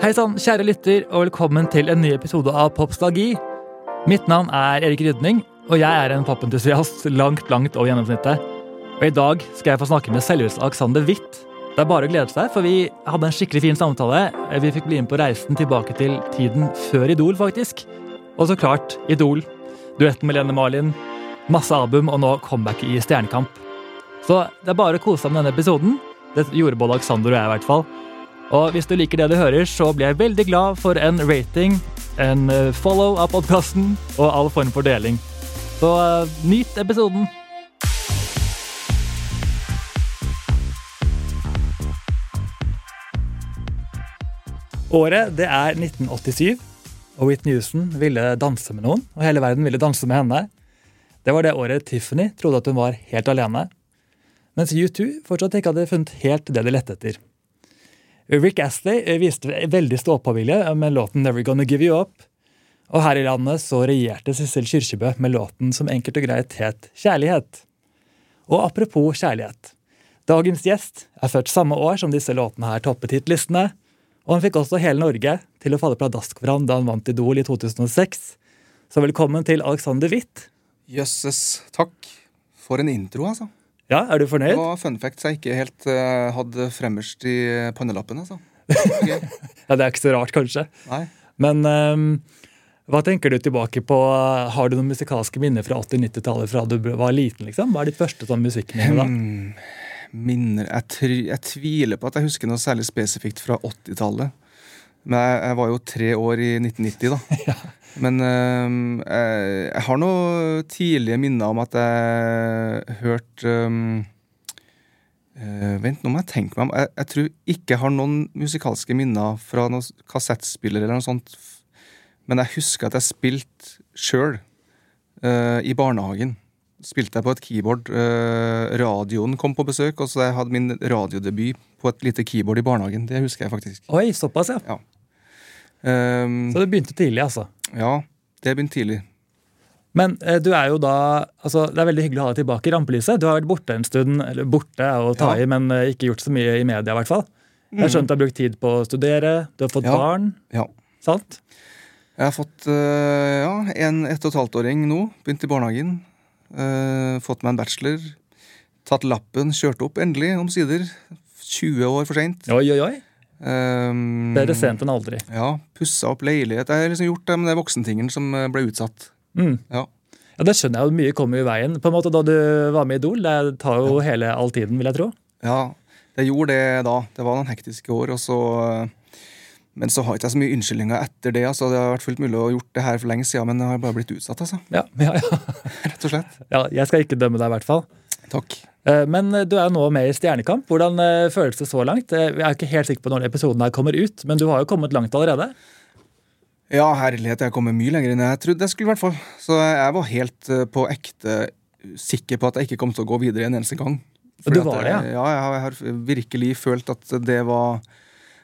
Hei sann, kjære lytter, og velkommen til en ny episode av Popstalgi. Mitt navn er Erik Rydning, og jeg er en popentusiast langt, langt over gjennomsnittet. Og i dag skal jeg få snakke med selveste Alexander Witt. Det er bare å glede seg, for vi hadde en skikkelig fin samtale. Vi fikk bli med på reisen tilbake til tiden før Idol, faktisk. Og så klart Idol. Duetten med Lene Marlin. Masse album, og nå comeback i Stjernekamp. Så det er bare å kose seg med denne episoden. Det gjorde både Alexander og jeg, i hvert fall. Og hvis du liker det du hører, så blir jeg veldig glad for en rating, en eh, follow av podkasten og all form for deling. Så uh, nyt episoden. Året det er 1987, og Whitney Houston ville danse med noen. Og hele verden ville danse med henne. Det var det året Tiffany trodde at hun var helt alene. Mens U2 fortsatt ikke hadde funnet helt det de lette etter. Rick Astley viste veldig ståpåvilje med låten 'Never Gonna Give You Up'. Og her i landet så regjerte Sissel Kyrkjebø med låten som enkelt og greit het 'Kjærlighet'. Og apropos kjærlighet. Dagens gjest er født samme år som disse låtene her toppet hitlistene. Og han fikk også hele Norge til å falle pladask for ham da han vant Idol i 2006. Så velkommen til Alexander Witt. Jøsses, takk. For en intro, altså. Ja, Er du fornøyd? Det var fun facts jeg ikke helt uh, hadde fremmerst i pannelappen. altså. Okay. Ja, Det er ikke så rart, kanskje. Nei. Men um, hva tenker du tilbake på? Har du noen musikalske minner fra 80-90-tallet fra du var liten? liksom? Hva er ditt første sånn musikkminne da? Hmm, minner jeg, jeg tviler på at jeg husker noe særlig spesifikt fra 80-tallet. Men jeg, jeg var jo tre år i 1990, da. Men um, jeg, jeg har noen tidlige minner om at jeg hørte eh, Vent, nå må jeg tenke meg om. Jeg, jeg tror ikke jeg har noen musikalske minner fra noen kassettspiller eller noe sånt. Men jeg husker at jeg spilte sjøl i barnehagen. Spilte jeg på et keyboard. Uh, radioen kom på besøk, og så jeg hadde min radiodebut på et lite keyboard i barnehagen. Det husker jeg faktisk. Oi, såpass, ja. Ja. Um, Så det begynte tidlig, altså. ja, det begynte tidlig. Men eh, du er jo da altså Det er veldig hyggelig å ha deg tilbake i rampelyset. Du har vært borte en stund, eller borte er å ta Ja. i, men eh, ikke gjort så mye i media, i hvert fall. Jeg har skjønt du har brukt tid på å studere, du har fått Ja. barn, Ja. sant? Jeg har fått eh, ja, en ett og et halvt åring nå. Begynt i barnehagen. Eh, fått meg en bachelor. Tatt lappen, kjørt opp endelig, omsider. 20 år for seint. Oi, oi, oi. Um, Bedre sent enn aldri. Ja, Pussa opp leilighet. Jeg har liksom gjort de voksentingen som eh, ble utsatt. Mm. Ja. Ja, Det skjønner jeg jo mye kommer i veien. På en måte Da du var med i Idol, det tar jo hele all tiden, vil jeg tro. ja, det gjorde det da. Det var noen hektiske år. og så... eh, Men så har ikke jeg så mye unnskyldninger etter det. altså Det har vært fullt mulig å gjort det her for lenge siden, men det har bare blitt utsatt. altså, Ja, ja, ja. Rett og slett. ja Jeg skal ikke dømme deg, i hvert fall. Takk. Eh, Men eh, du er nå med i Stjernekamp. Hvordan eh, føles det så langt? Jeg er ikke helt sikker på når episoden her kommer ut, men du har jo kommet langt allerede. Ja, herlighet, jeg kommer mye lenger enn jeg trodde jeg skulle. i hvert fall. Så jeg var helt på ekte sikker på at jeg ikke kom til å gå videre en eneste gang. Og du var det, ja? jeg- Ja, jeg har, virkelig følt at det var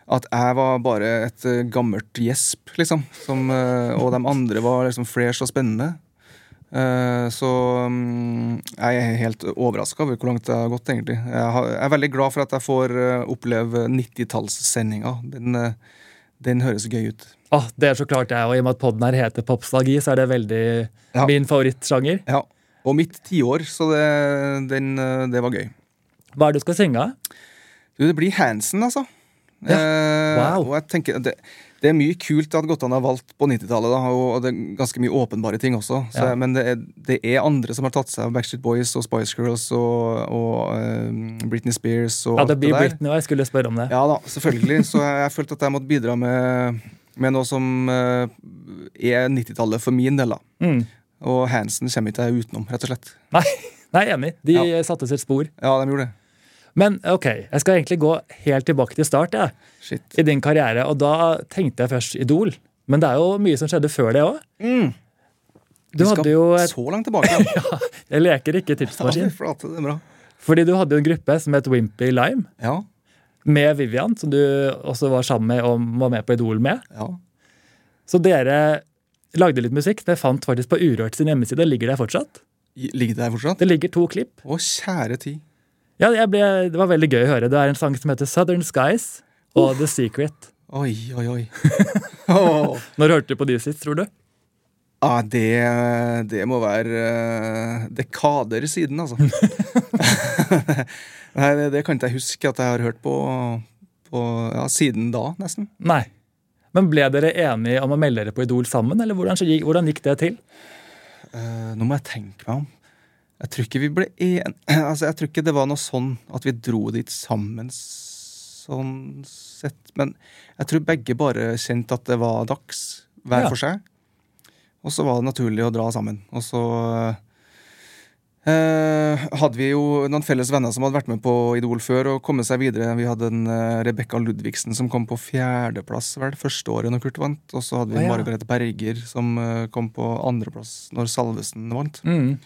At jeg var bare et gammelt gjesp, liksom. Som, og de andre var liksom fresh og spennende. Eh, Så mm, jeg er helt overraska over hvor langt det har gått, egentlig. Jeg er veldig glad for at jeg får eh, oppleve 90-tallssendinga. Den, eh, den høres gøy ut. Åh, det er så klart jeg, og I og med at podden her heter Popstalgi, så er det veldig Ja. min favorittsjanger. Ja. Og mitt tiår, så det, den, det var gøy. Hva er det du skal synge? Du, det blir Hansen, altså. Ja. Eh, Wow. Og jeg tenker det, det er mye kult at godt har valgt på 90-tallet, og det er ganske mye åpenbare ting også. Så, Ja. Men det er, det er andre som har tatt seg av Backstreet Boys og Spice Girls og, og uh, Britney Spears og Ja, Det alt blir det der. Britney, og jeg skulle spørre om det. Ja da, selvfølgelig. Så jeg, jeg følte at jeg måtte bidra med, med noe som uh, er 90-tallet for min del. da. Mm. Og Hansen kommer ikke jeg utenom, rett og slett. Nei, nei, enig. De Ja. satte sitt spor. Ja, de gjorde det. Men ok, jeg skal egentlig gå helt tilbake til start jeg, Shit. i din karriere. Og da tenkte jeg først Idol. Men det er jo mye som skjedde før det òg. Mm. Du Vi skal jo et, så langt tilbake. Ja. Jeg leker ikke Ja, er bra. Fordi du hadde jo en gruppe som het Wimpy Lime. Ja, Med Vivian, som du også var sammen med og var med på Idol med. ja. Så dere lagde litt musikk. Det fant faktisk på Urørt sin hjemmeside. Ligger der fortsatt? Ligger det der fortsatt? Det ligger to klipp. Å, kjære tid. Ja, jeg ble, Det var veldig gøy å høre. Det er en sang som heter Southern Skies og The Secret. Oi, oi, oi. oh. Når hørte du på de sist, tror du? Ja, det, det må være eh, dekader siden, altså. Nei, det, det kan ikke jeg huske at jeg har hørt på, på ja, siden da, nesten. Nei. Men ble dere enige om å melde dere på Idol sammen, eller hvordan hvordan gikk det til? Uh, nå må jeg tenke meg om. Jeg tror ikke vi ble en... Altså, jeg tror ikke det var noe sånn at vi dro dit sammen sånn sett. Men jeg tror begge bare kjente at det var dags, hver Ja. for seg. Og så var det naturlig å dra sammen. Og så eh, hadde vi jo noen felles venner som hadde vært med på Idol før og kommet seg videre. Vi hadde en uh, Rebekka Ludvigsen som kom på fjerdeplass vel, første året når Kurt vant. Og så hadde vi oh, ja. Margaret Berger som uh, kom på andreplass når Salvesen vant. Mm.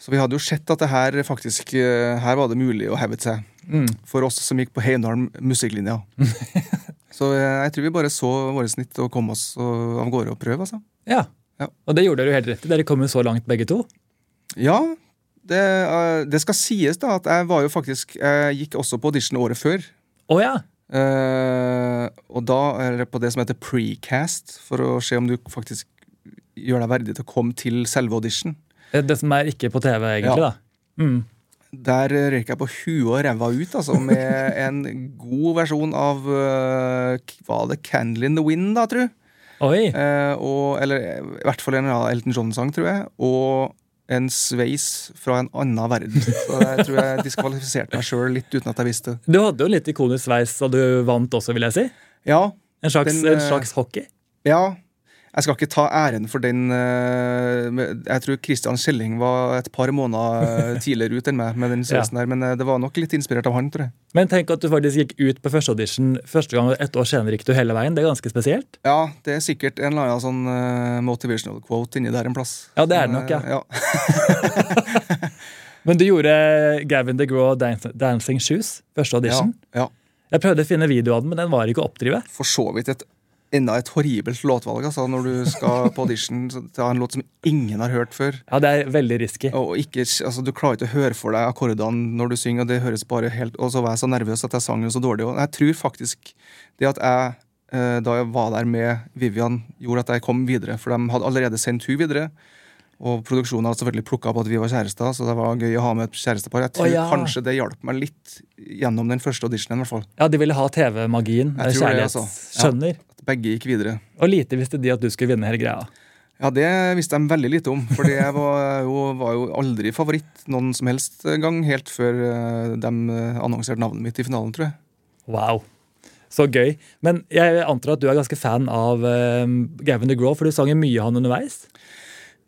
Så vi hadde jo sett at det her faktisk eh, Her var det mulig å heve seg. Mm. For oss som gikk på Heimdalen musikklinja. så eh, jeg tror vi bare så våre snitt og kom oss av gårde og prøve, altså. Ja. Ja. Og det gjorde dere jo helt rett i. Dere kom jo så langt, begge to. Ja, det, eh, det skal sies da at jeg var jo faktisk Jeg gikk også på audition året før. Å ja. Eh, og da er det på det som heter precast, for å se om du faktisk gjør deg verdig til å komme til selve audition. Det som er ikke på TV, egentlig. Ja. da. Mm. Der røyk jeg på huet og ræva ut, altså, med en god versjon av uh, Var det 'Candle in the Wind', da, tru? Oi. Eh, og, eller eh, i hvert fall en Elton John-sang, tror jeg. Og en sveis fra en annen verden. Så jeg tror jeg diskvalifiserte meg sjøl litt uten at jeg visste det. Du hadde jo litt ikonisk sveis da du vant også, vil jeg si. Ja, En slags, Den, en eh, slags hockey. ja. Jeg skal ikke ta æren for den eh, Jeg tror Christian Kjelling var et par måneder eh, tidligere ut enn meg med den sveisen der, men eh, det var nok litt inspirert av han, tror jeg. Men tenk at du faktisk gikk ut på første audition første gang, og ett år senere gikk du hele veien. Det er ganske spesielt. Ja, det er sikkert en eller annen sånn motivational quote inni der en plass. Ja, det er det nok, ja. ja. Men du gjorde Gavin DeGraw Dan- Dancing Shoes, første audition. Ja, ja. Jeg prøvde å finne video av den, men den var ikke å oppdrive. For så vidt et enda et horribelt låtvalg, altså, når du skal på audition til ta en låt som ingen har hørt før. Ja, det er veldig risky. Og ikke, altså, Du klarer ikke å høre for deg akkordene når du synger, og det høres bare helt Og så var jeg så nervøs at jeg sang den så dårlig. Og jeg tror faktisk det at jeg, eh, da jeg var der med Vivian, gjorde at jeg kom videre. For de hadde allerede sendt hun videre. Og produksjonen hadde selvfølgelig plukka opp at vi var kjærester, så det var gøy å ha med et kjærestepar. Jeg tror oh, ja. kanskje det hjalp meg litt gjennom den første auditionen. i hvert fall. Ja, De ville ha TV-magien. Altså. Kjærlighetsskjønner. At begge gikk videre. Og lite visste de at du skulle vinne hele greia. Ja, det visste de veldig lite om. Fordi jeg var jo, var jo aldri favoritt noen som helst gang, helt før eh, de annonserte navnet mitt i finalen, tror jeg. Wow. Så gøy. Men jeg antar at du er ganske fan av eh, Gavin DeGraw, for du sang mye av han underveis.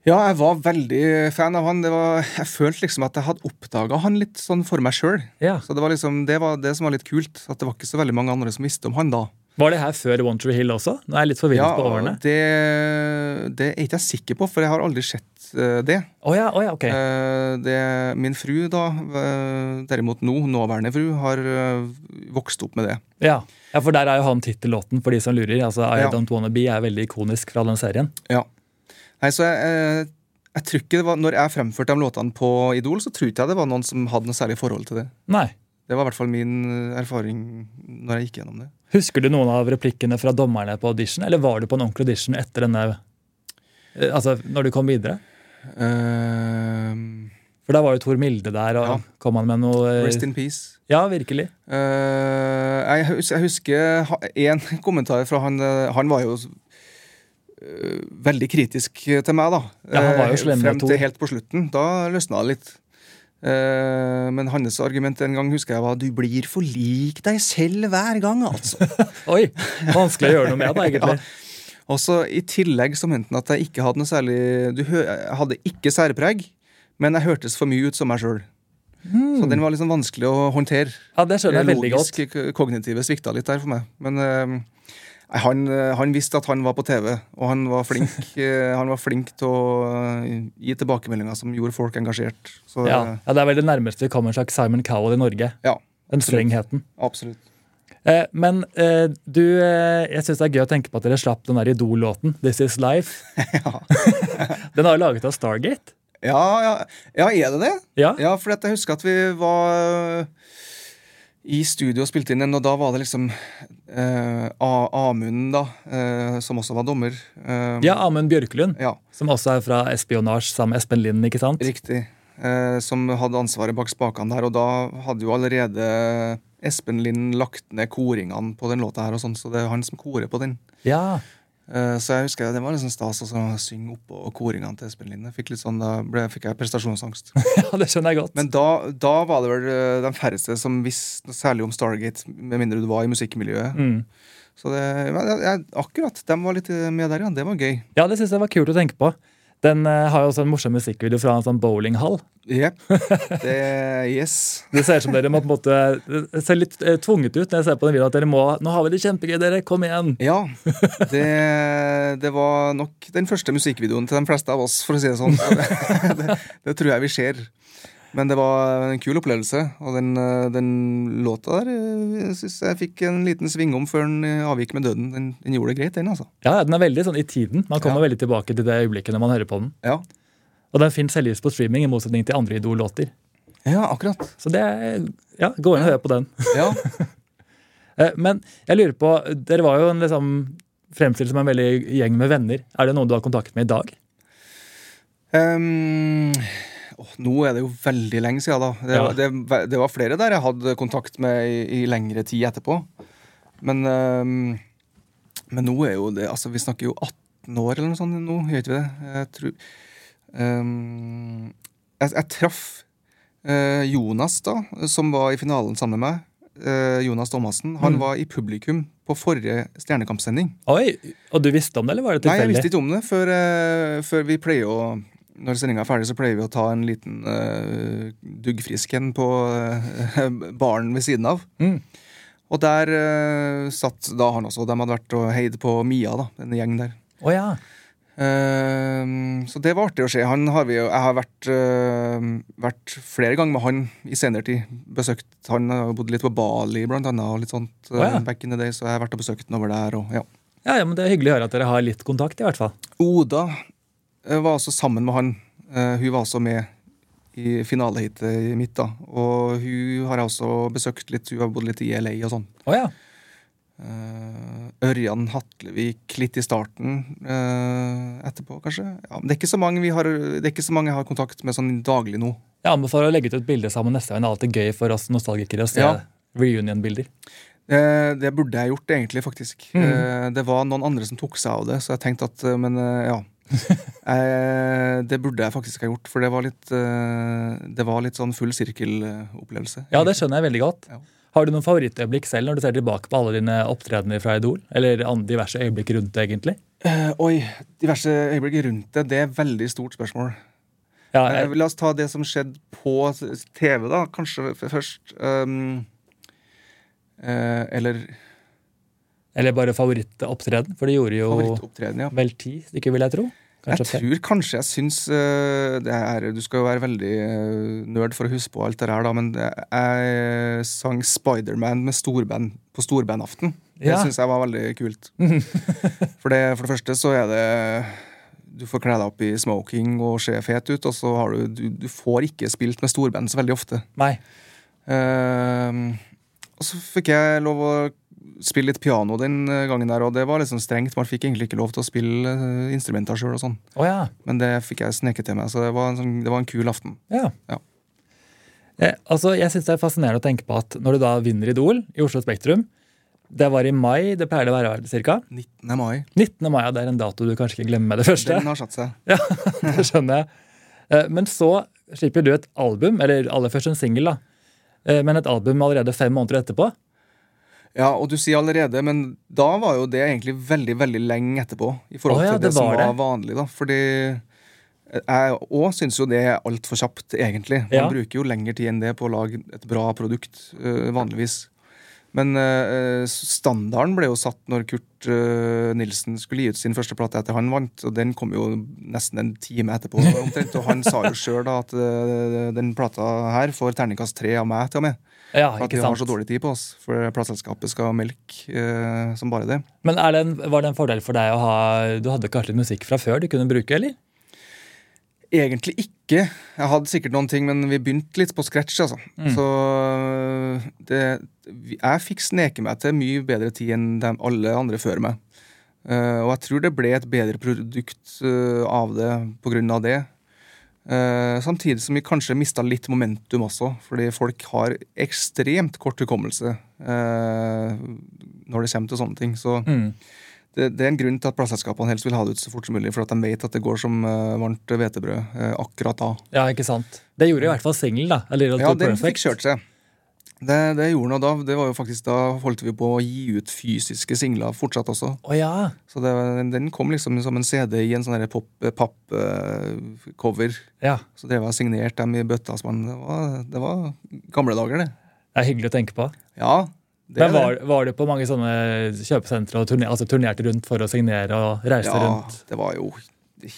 Ja, jeg var veldig fan av han. Det var, jeg følte liksom at jeg hadde oppdaga han litt sånn for meg sjøl. Ja. Så det var liksom det, var det som var litt kult. At det var ikke så veldig mange andre som visste om han da. Var det her før One Tree Hill også? Nå er jeg litt forvirret Ja, på årene. det, det er ikke jeg sikker på, for jeg har aldri sett eh, det. Oh ja, oh ja, ok. Eh, det. Min fru, da, eh, derimot nå, nåværende fru, har vokst opp med det. Ja. ja, for der er jo han tittellåten for de som lurer. Altså I. Don't Wanna Be er veldig ikonisk fra den serien. Ja. Nei, så jeg, jeg tror ikke det var, Når jeg fremførte de låtene på Idol, så tror ikke jeg det var noen som hadde noe særlig forhold til det. Nei. Det var i hvert fall min erfaring når jeg gikk gjennom det. Husker du noen av replikkene fra dommerne på audition, eller var du på en ordentlig audition etter denne eh, Altså, når du kom videre? Ehm, For da var jo Tor Milde der, og Ja. kom han med noe eh, rest in peace. Ja, virkelig. Uh, jeg, jeg husker en kommentar fra han Han var jo veldig kritisk til meg, da. Ja, han var jo slem Frem til helt på slutten. Da løsna det litt. Eh, men hans argument en gang husker jeg var 'du blir for lik deg selv hver gang', altså. Oi! Vanskelig å gjøre noe med, da, egentlig. Og så I tillegg så mente han at jeg ikke hadde noe særlig du hadde ikke særpreg, men jeg hørtes for mye ut som meg sjøl. Så den var liksom vanskelig å håndtere. Ja, Det skjønner jeg veldig godt. Logisk k- kognitive svikta litt der for meg. Men eh, han, eh, han visste at han var på TV, og han var flink, eh, han var flink til å eh, gi tilbakemeldinger som gjorde folk engasjert. Så Ja, ja, Det er vel det nærmeste vi kommer slags Simon Cowell i Norge. ja Den strengheten. absolutt. Eh, men eh, du, eh, jeg syns det er gøy å tenke på at dere slapp den der Idol-låten, 'This Is Life'. Ja. Den har jo laget av Stargate. Ja, ja, ja, er det det? Ja, Ja, for jeg husker at vi var i studio og spilte inn den, og da var det liksom eh, Amund, da, eh, som også var dommer. Eh, Ja, Amund Bjørklund, ja, som også er fra Espionage sammen med Espen Lind, ikke sant? riktig. Eh, som hadde ansvaret bak spakene der, og da hadde jo allerede Espen Lind lagt ned koringene på den låta her, og sånn, så det er han som korer på den. Ja. Eh, Så jeg husker det var liksom stas å sånn synge oppå koringene til Espen Linde. Fikk litt sånn, Da ble, fikk jeg prestasjonsangst. ja, det skjønner jeg godt. Men da, da var det vel eh, de færreste som visste særlig om Stargate, med mindre du var i musikkmiljøet. Mm. Så det, jeg, akkurat, de var litt med der, ja. Det var gøy. Ja, det syns jeg var kult å tenke på. Den eh, har jo også en morsom musikkvideo fra en sånn bowlinghall. Yep. Det Yes. Det ser ut som dere må på en måte Det ser litt eh, tvunget ut når jeg ser på den videoen at dere må Nå har vi det kjempegøy, dere! Kom igjen! Ja. Det, det var nok den første musikkvideoen til de fleste av oss, for å si det sånn. Det, det tror jeg vi ser. Men det var en kul opplevelse. Og den, eh, den låta der eh, jeg synes jeg fikk en liten svingom før den eh, avgikk med døden. Den, den gjorde det greit, den, altså. Ja, Den er veldig sånn i tiden. Man kommer Ja. veldig tilbake til det øyeblikket når man hører på den. Ja, Og den fins heldigvis på streaming, i motsetning til andre Idol-låter. ja akkurat. Så det er, ja, gå inn og hør på den. Ja. Eh, Men jeg lurer på, dere var jo en liksom fremstilt som en veldig gjeng med venner. Er det noen du har kontakt med i dag? Ehm, nå er det jo veldig lenge siden, da. Det, Ja. det, det var flere der jeg hadde kontakt med i, i lengre tid etterpå. Men, ehm, men nå er jo det Altså, vi snakker jo 18 år eller noe sånt nå, gjør ikke vi det? Jeg tror ehm, jeg, jeg traff eh, Jonas, da, som var i finalen sammen med meg. Eh, Jonas Thomassen. Han Mm. var i publikum på forrige Stjernekampsending. Oi, Og du visste om det, eller var det Nei, jeg visste ikke om det før, eh, før vi pleier å Når sendinga er ferdig, så pleier vi å ta en liten uh, duggfrisk en på uh, baren ved siden av. Mm. Og der uh, satt da han også. De hadde vært og heid på Mia, da, en gjeng der. Oh, ja. uh, så det var artig å se. Han har vi, jeg har vært, eh, vært flere ganger med han i senere tid. Besøkt Han har bodd litt på Bali, blant annet, og litt sånt. Oh, ja. back in the day, så jeg har vært og besøkt han over der. Og, ja. ja, ja, men Det er hyggelig å høre at dere har litt kontakt, i hvert fall. Oda eh, var også sammen med han. Eh, hun var også med i finaleheatet mitt. da Og hun har jeg også besøkt litt. Hun har bodd litt i LA og sånn. Oh, ja. Uh, Ørjan Hatlevik litt i starten Uh, etterpå, kanskje. Ja, men det er, har, det er ikke så mange jeg har kontakt med sånn daglig nå. Jeg anbefaler å legge ut et bilde sammen neste gang. Det er alltid gøy for oss nostalgikere å se Ja. reunion-bilder. Eh, det burde jeg gjort, egentlig, faktisk. Eh, det var noen andre som tok seg av det, så jeg tenkte at eh, Men eh, ja. eh, det burde jeg faktisk ha gjort, for det var litt, eh, det var litt sånn full sirkel-opplevelse. Ja, det skjønner jeg veldig godt. Ja. Har du noen favorittøyeblikk selv når du ser tilbake på alle dine opptredener fra Idol? Eller diverse øyeblikk rundt det, egentlig? Eh, oi, diverse øyeblikk rundt det. Det er et veldig stort spørsmål. Ja, Eh, jeg, la oss ta det som skjedde på TV, da. Kanskje først. Um, eh, eller eller bare favorittopptreden, for de gjorde jo ja. vel ti stykker, vil jeg tro. Kanskje jeg tror kanskje jeg syns eh, det er, Du skal jo være veldig uh, nerd for å huske på alt det her, da, men jeg sang Spiderman med storband på storbandaften. Det Ja. syns jeg var veldig kult. for, det, for det første så er det Du får kle deg opp i smoking og se fet ut, og så har du Du, du får ikke spilt med storband så veldig ofte. Nei. Uh, og så fikk jeg lov å spille litt piano den eh, gangen der, og det var liksom strengt. Man fikk egentlig ikke lov til å spille eh, instrumenter sjøl og sånn. Oh, ja. Men det fikk jeg sneket til meg, så det var en, sånn, det var en kul aften. ja. Ja. Eh, altså, jeg syns det er fascinerende å tenke på at når du da vinner Idol i Oslo Spektrum Det var i mai, det pleier det å være cirka. 19. mai. 19. mai, ja, det er en dato du kanskje ikke glemmer med det første. Den har satt seg. Ja, det skjønner jeg. Eh, Men så slipper du et album, eller aller først en singel, da. Eh, Men et album allerede fem måneder etterpå. Ja, og du sier allerede, men da var jo det egentlig veldig veldig lenge etterpå. I forhold oh, ja, til det, det som var det. vanlig, da. Fordi jeg òg syns jo det er altfor kjapt, egentlig. Man Ja. bruker jo lengre tid enn det på å lage et bra produkt, øh, vanligvis. Men uh, standarden ble jo satt når Kurt uh, Nilsen skulle gi ut sin første plate etter han vant, og den kom jo nesten en time etterpå. omtrent, Og han sa jo sjøl at uh, den plata her får terningkast tre av meg, til og med. Ja, For at vi har så dårlig tid på oss, for plateselskapet skal melke eh, som bare det. Men det en, var det en fordel for deg å ha Du hadde litt musikk fra før du kunne bruke, eller? Egentlig ikke. Jeg hadde sikkert noen ting, men vi begynte litt på scratch, altså. Så øh, det Jeg fikk sneke meg til mye bedre tid enn de, alle andre før meg. Uh, og jeg tror det ble et bedre produkt uh, av det av det. Eh, samtidig som vi kanskje mista litt momentum også, fordi folk har ekstremt kort hukommelse eh, når det kommer til sånne ting. Så Mm. det, det er en grunn til at plateselskapene helst vil ha det ut så fort som mulig, for at de vet at det går som eh, varmt hvetebrød akkurat da. Ja, ikke sant? Det gjorde i hvert fall singelen, da. A Little Ja, Too den fikk kjørt seg. Det, det gjorde noe da. Det var jo faktisk Da holdt vi på å gi ut fysiske singler fortsatt også. Oh, ja. Så det, den, kom liksom som en CD i en sånn der pop- eh, papp-cover. ja. så drev jeg og signerte dem i bøtta. Det, var, det var gamle dager, det. Det er hyggelig å tenke på. Ja. Det, Men var, var du på mange sånne kjøpesentre og turner, altså turnerte rundt for å signere og reise ja, rundt? det var jo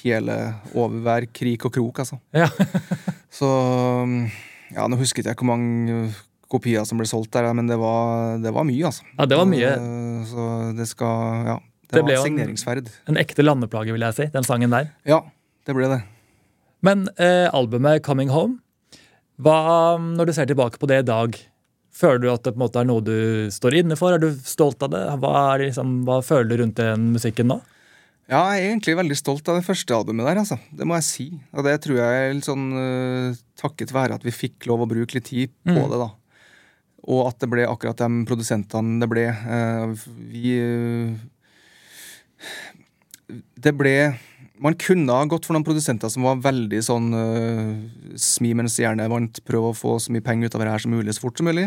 hele Over hver krik og krok, altså. Ja. Så Ja, nå husket jeg hvor mange kopier som ble solgt der, men det var, det var mye, altså. Ja, det var mye. Eh, Så det skal Ja. Det, Det var ble et jo en- En ekte landeplage, vil jeg si, den sangen der. Ja, det ble det. Men eh, albumet Coming Home, hva, når du ser tilbake på det i dag, føler du at det på en måte er noe du står inne for? Er du stolt av det? Hva, er, liksom, hva føler du rundt den musikken nå? Ja, jeg er egentlig veldig stolt av det første albumet der, altså. Det må jeg si. Og det tror jeg er litt sånn uh, takket være at vi fikk lov å bruke litt tid på Mm. det, da. Og at det ble akkurat de produsentene det ble. Eh, vi eh, Det ble Man kunne ha gått for noen produsenter som var veldig sånn uh, smi mens jernet vant, prøve å få så mye penger ut av det her som mulig så fort som mulig.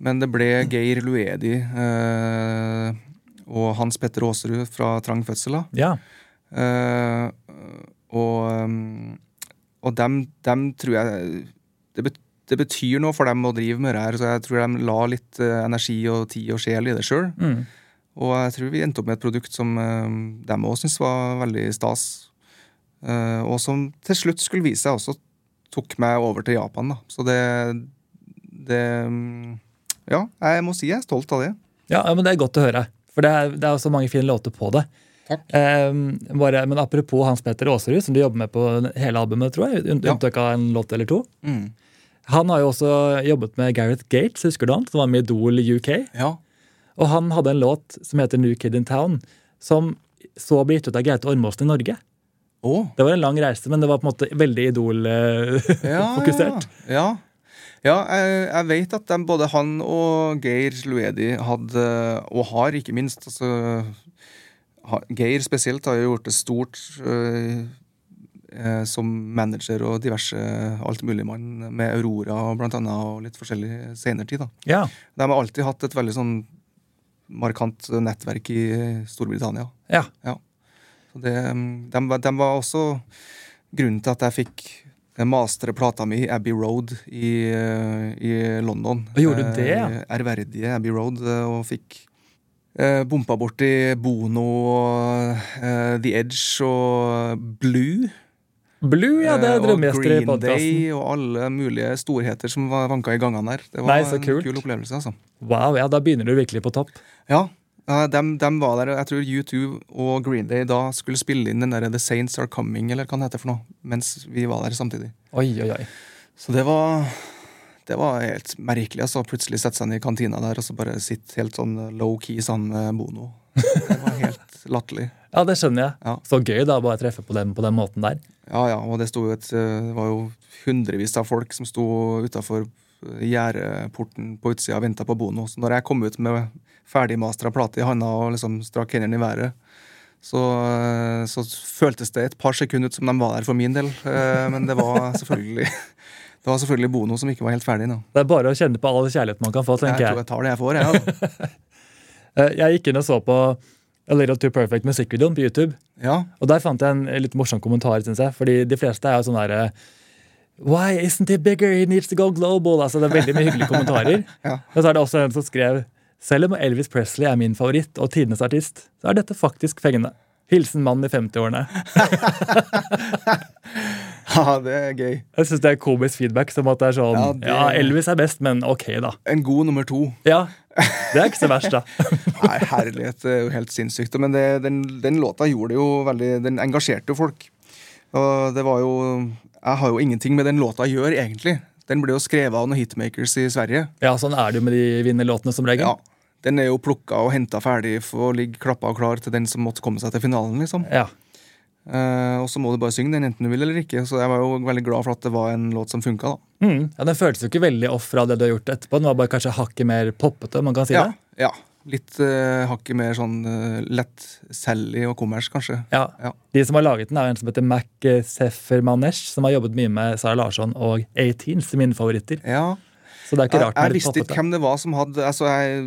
Men det ble Geir Luedi og Hans Petter Aasrud fra Trang fødsel. Ja. Og um, og dem, dem tror jeg det, bet, det betyr noe for dem å drive med det her, så jeg tror de la litt eh, energi og tid og sjel i det sjøl. Mm. Og jeg tror vi endte opp med et produkt som uh, dem òg syntes var veldig stas. Eh, og som til slutt skulle vise seg også tok meg over til Japan, da. Så det, det um, Ja, jeg må si jeg er stolt av det. Ja, men Det er godt å høre. For det er, det er også mange fine låter på det. Eh, bare, men apropos Hans Petter Aaserud, som du jobber med på hele albumet, tror jeg, Ja. unntak av en låt eller to. Mm. Han har jo også jobbet med Gareth Gates, husker du han? Som var med Idol UK. Ja. Og han hadde en låt som heter New Kid in Town, som så ble gitt ut av Gaute Ormåsen i Norge. Oh. Det var en lang reise, men det var på en måte veldig Idol-fokusert. Ja, ja. ja jeg, jeg vet at de, både han og Geir Luedi hadde, og har ikke minst altså, Geir spesielt har jo gjort det stort øh, eh, som manager og diverse altmuligmann med Aurora blant annet, og litt forskjellig senere tid. ja. De har alltid hatt et veldig sånn markant nettverk i Storbritannia. ja. Så det, de, var- de var også grunnen til at jeg fikk masterplata mi Abbey Road i, eh, i London. Og gjorde du det, ja? Eh, Ærverdige Abbey Road, eh, og fikk eh, bompa borti Bono eh, The Edge og Blue. Blue, ja, det eh, er drømmegjester i og Green. Day og alle mulige storheter som var vanka i gangene der. Det var Nei, en kult. kul opplevelse, altså. Wow, ja, da begynner du virkelig på topp. Ja, De, dem, dem var der. Jeg tror U2 og Green Day da skulle spille inn den der The Saints Are Coming, eller hva det heter for noe, mens vi var der samtidig. Oi, oi, oi. Så det var det var helt merkelig. altså Plutselig sette seg ned i kantina der og så bare sitte helt sånn low-key sammen med Bono. Det var helt latterlig. Ja, det skjønner jeg. Ja. Så gøy da, bare treffe på dem på den måten der. Ja, ja, og det, et, eh, det var jo hundrevis av folk som sto utafor gjerdeporten på utsida og venta på Bono. Så når jeg kom ut med ferdigmastra plate i handa og liksom strakk hendene i været, så, eh, så føltes det et par sekunder ut som de var der for min del. Eh, Men det var selvfølgelig Det var selvfølgelig Bono som ikke var helt ferdig. Nå. Det er bare å kjenne på all kjærlighet man kan få, tenker Jeg Jeg tror jeg. tar det jeg får, jeg. Altså. Eh, Jeg gikk inn og så på A Little Too Perfect musikkvideoen på YouTube. Ja. Og der fant jeg en litt morsom kommentar, synes jeg. Fordi de fleste er jo sånn derre Why isn't he bigger? He needs to go global. Altså, det er veldig mye hyggelige kommentarer. Ja. Og så er det også en som skrev Selv om Elvis Presley er min favoritt og tidenes artist, så er dette faktisk fengende. Hilsen mann i 50-årene. ja, det er gøy. Jeg synes det er komisk feedback. som at det er sånn, Ja, ja, Elvis er best, men ok, da. En god nummer to. Ja, Det er ikke så verst, da. Nei, herlighet, det er jo helt sinnssykt. Men det, den, den låta gjorde det jo veldig Den engasjerte jo folk. Og det var jo Jeg har jo ingenting med den låta å gjøre, egentlig. Den ble jo skrevet av noen hitmakers i Sverige. Ja, Sånn er det jo med de vinnerlåtene som regel. Ja, Den er jo plukka og henta ferdig for å ligge klappa og klar til den som måtte komme seg til finalen. liksom. Ja. Eh, og så må du bare synge den enten du vil eller ikke. Så jeg var jo veldig glad for at det var en låt som funka. da. Mm. ja, Den føltes jo ikke veldig off fra det du har gjort etterpå. Den var bare kanskje hakket mer poppete. man kan si Ja, det. ja. Litt uh, hakket mer sånn uh, lett Sally og kommers, kanskje. Ja. Ja. De som har laget den, er en som heter Mac Seffermanesh, som har jobbet mye med Sara Larsson og A-Teens, mine favoritter. Ja, Så det er ikke Jeg, rart den er jeg visste ikke hvem det var som hadde altså jeg,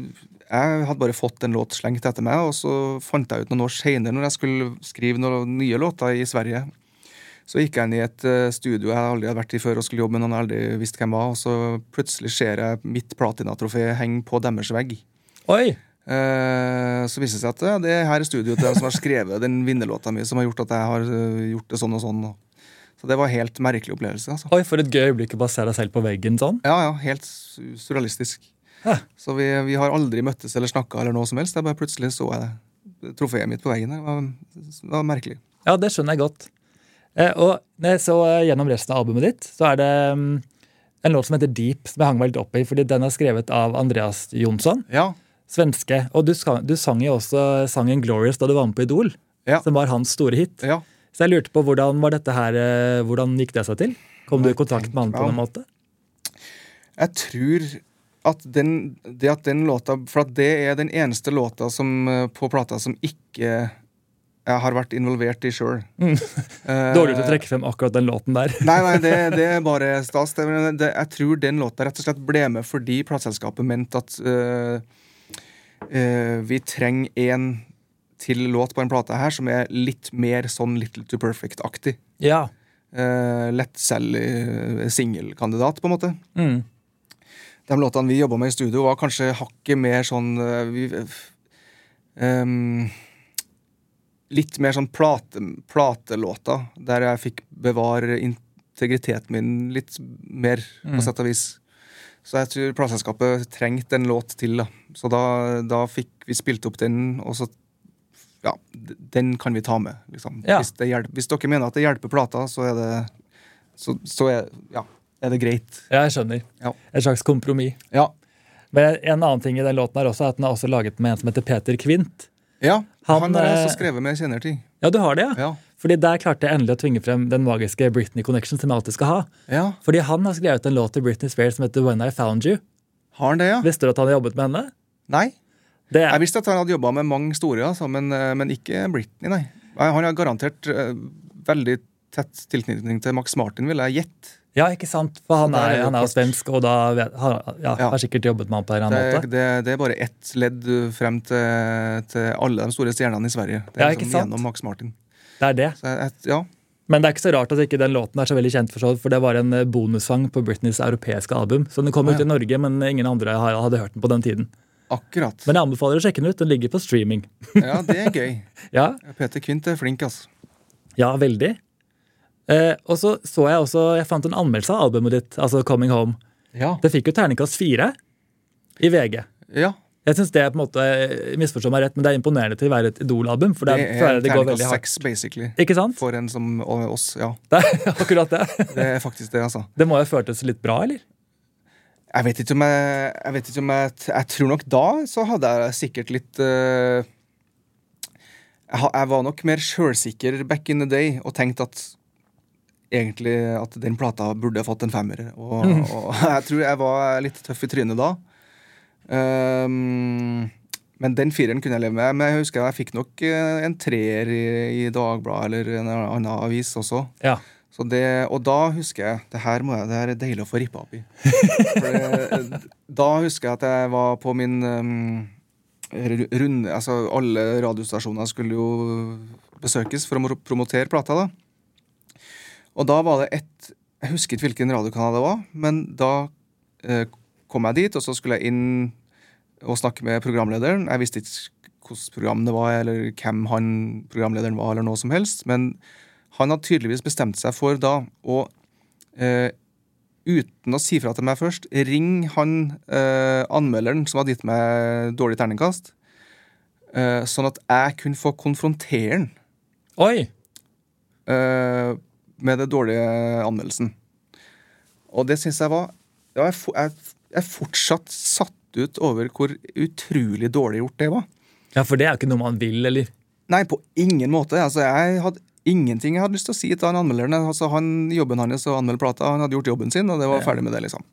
jeg hadde bare fått en låt slengt etter meg, og så fant jeg ut noen år seinere, når jeg skulle skrive noen nye låter i Sverige. Så gikk jeg inn i et eh, studio jeg aldri hadde vært i før og skulle jobbe med noen jeg aldri visste hvem var, og så plutselig ser jeg mitt platinatrofé henge på deres vegg. Oi! Eh, så viser det seg at det er her i studioet til dem som har skrevet den vinnerlåta mi, som har gjort at jeg har eh, gjort det sånn og sånn. Så det var en helt merkelig opplevelse. altså. Oi, For et gøy øyeblikk å bare se deg selv på veggen sånn. Ja, ja, helt surrealistisk. Hæ. Så vi, vi har aldri møttes eller snakka eller noe som helst. Jeg bare plutselig så jeg trofeet mitt på veggen. Det var, det var merkelig. Ja, det skjønner jeg godt. Eh, og når jeg så eh, gjennom resten av albumet ditt, så er det mm, en låt som heter Deep, som jeg hang meg litt opp i, fordi den er skrevet av Andreas Jonsson, Ja, svenske. Og du, du sang jo også sangen Glorious da du var med på Idol, Ja. som var hans store hit. ja. Så jeg lurte på hvordan var dette her, eh, hvordan gikk det seg til? Kom du i kontakt med han på noen måte? Jeg tror at den, det at den låta For at det er den eneste låta som, eh, på plata som ikke jeg har vært involvert i sjøl. Mm. Dårlig til å trekke frem akkurat den låten der. Nei, nei, det, det er bare stas. Det, det, jeg tror den låta rett og slett ble med fordi plateselskapet mente at uh, uh, vi trenger en til låt på en plate her som er litt mer sånn Little to Perfect-aktig. Ja. Uh, Lettselg singelkandidat, på en måte. Mm. De låtene vi jobba med i studio, var kanskje hakket mer sånn øh, vi, um, Litt mer sånn plate, platelåter, der jeg fikk bevare integriteten min litt mer, på Mm. sett og vis. Så jeg tror plateselskapet trengte en låt til, da. Så da, da fikk vi spilt opp den, og så Ja, den kan vi ta med, liksom. Ja. Hvis, hjelper, hvis dere mener at det hjelper plata, så er det Så, så er, ja, er det greit. ja, jeg skjønner. Ja. Et slags kompromiss. Ja. Men en annen ting i den låten er også at den er også laget med en som heter Peter Kvint. Ja, Han, han, eh, også skrevet med kjenner til. Ja, du har det, ja? Ja. Fordi der klarte jeg endelig å tvinge frem den magiske Britney Connection som jeg alltid skal ha. ja. Fordi han har skrevet en låt til Britney Spears som heter When I Found You. Har han det, ja? Visste du at han har jobbet med henne? Nei. Det Jeg er, visste at han hadde jobba med mange store, altså, men, eh, men ikke Britney, nei. Nei, Han har garantert uh, veldig tett tilknytning til Max Martin, ville jeg gjette. Ja, ikke sant? For han er han er jo svensk, og da har, ja, har sikkert jobbet med ham på en eller annen måte. det, det er bare ett ledd frem til, til alle de store stjernene i Sverige. Det er Ja, ikke liksom sant? gjennom Max Martin. Det er det. Jeg, ja, Men det er ikke så rart at ikke den låten er så veldig kjent, for, så, for det var en eh, bonussang på Britneys europeiske album. Så den kom ut i Norge, men ingen andre hadde hørt den på den tiden. akkurat. Men jeg anbefaler å sjekke den ut. Den ligger på streaming. Ja, det er gøy. Ja, Peter Kvint er flink, altså. ja veldig. Eh, og så så jeg også Jeg fant en anmeldelse av albumet ditt, altså Coming Home. Ja. Det fikk jo terningkast fire i VG. ja. Jeg synes det er på en måte eh, misforstå meg rett, men det er imponerende til å være et Idol-album. For det, Det er, det går veldig hardt. seks, basically. Ikke sant? For en som og oss, ja. Det er akkurat det. Det er faktisk det, altså. Det må jo ha føltes litt bra, eller? Jeg vet ikke om jeg Jeg, vet ikke om jeg, jeg tror nok da så hadde jeg sikkert litt uh, jeg, jeg var nok mer sjølsikker back in the day og tenkte at egentlig at den plata burde fått en femmer. Og, og jeg tror jeg var litt tøff i trynet da. Um, men den fireren kunne jeg leve med. Men jeg husker jeg fikk nok eh, en treer i, i Dagbladet eller en annen avis også. Ja. Så det, og da husker jeg Det her, må jeg, det her er deilig å få rippa opp i. Det, da husker jeg at jeg var på min um, runde Altså, alle radiostasjoner skulle jo besøkes for å promotere plata, da. Og da var det ett Jeg husker ikke hvilken radiokanal det var, men da eh, kom jeg dit, og så skulle jeg inn og snakke med programlederen. Jeg visste ikke hvilket program det var, eller hvem han programlederen var, eller noe som helst. Men han hadde tydeligvis bestemt seg for da å eh, uten å si fra til meg først, ring han eh, anmelderen som hadde gitt meg dårlig terningkast, eh, sånn at jeg kunne få konfrontere han Oi! eh, med det dårlige anmeldelsen. Og det syns jeg var ja, jeg, jeg, jeg er fortsatt satt ut over hvor utrolig dårlig gjort det var. Ja, for det er ikke noe man vil, eller? Nei, på ingen måte. Altså, jeg hadde ingenting jeg hadde lyst til å si til han anmelderen. Altså, han, jobben hans å anmelde plata, han hadde gjort jobben sin, og det var Ja. ferdig med det, liksom.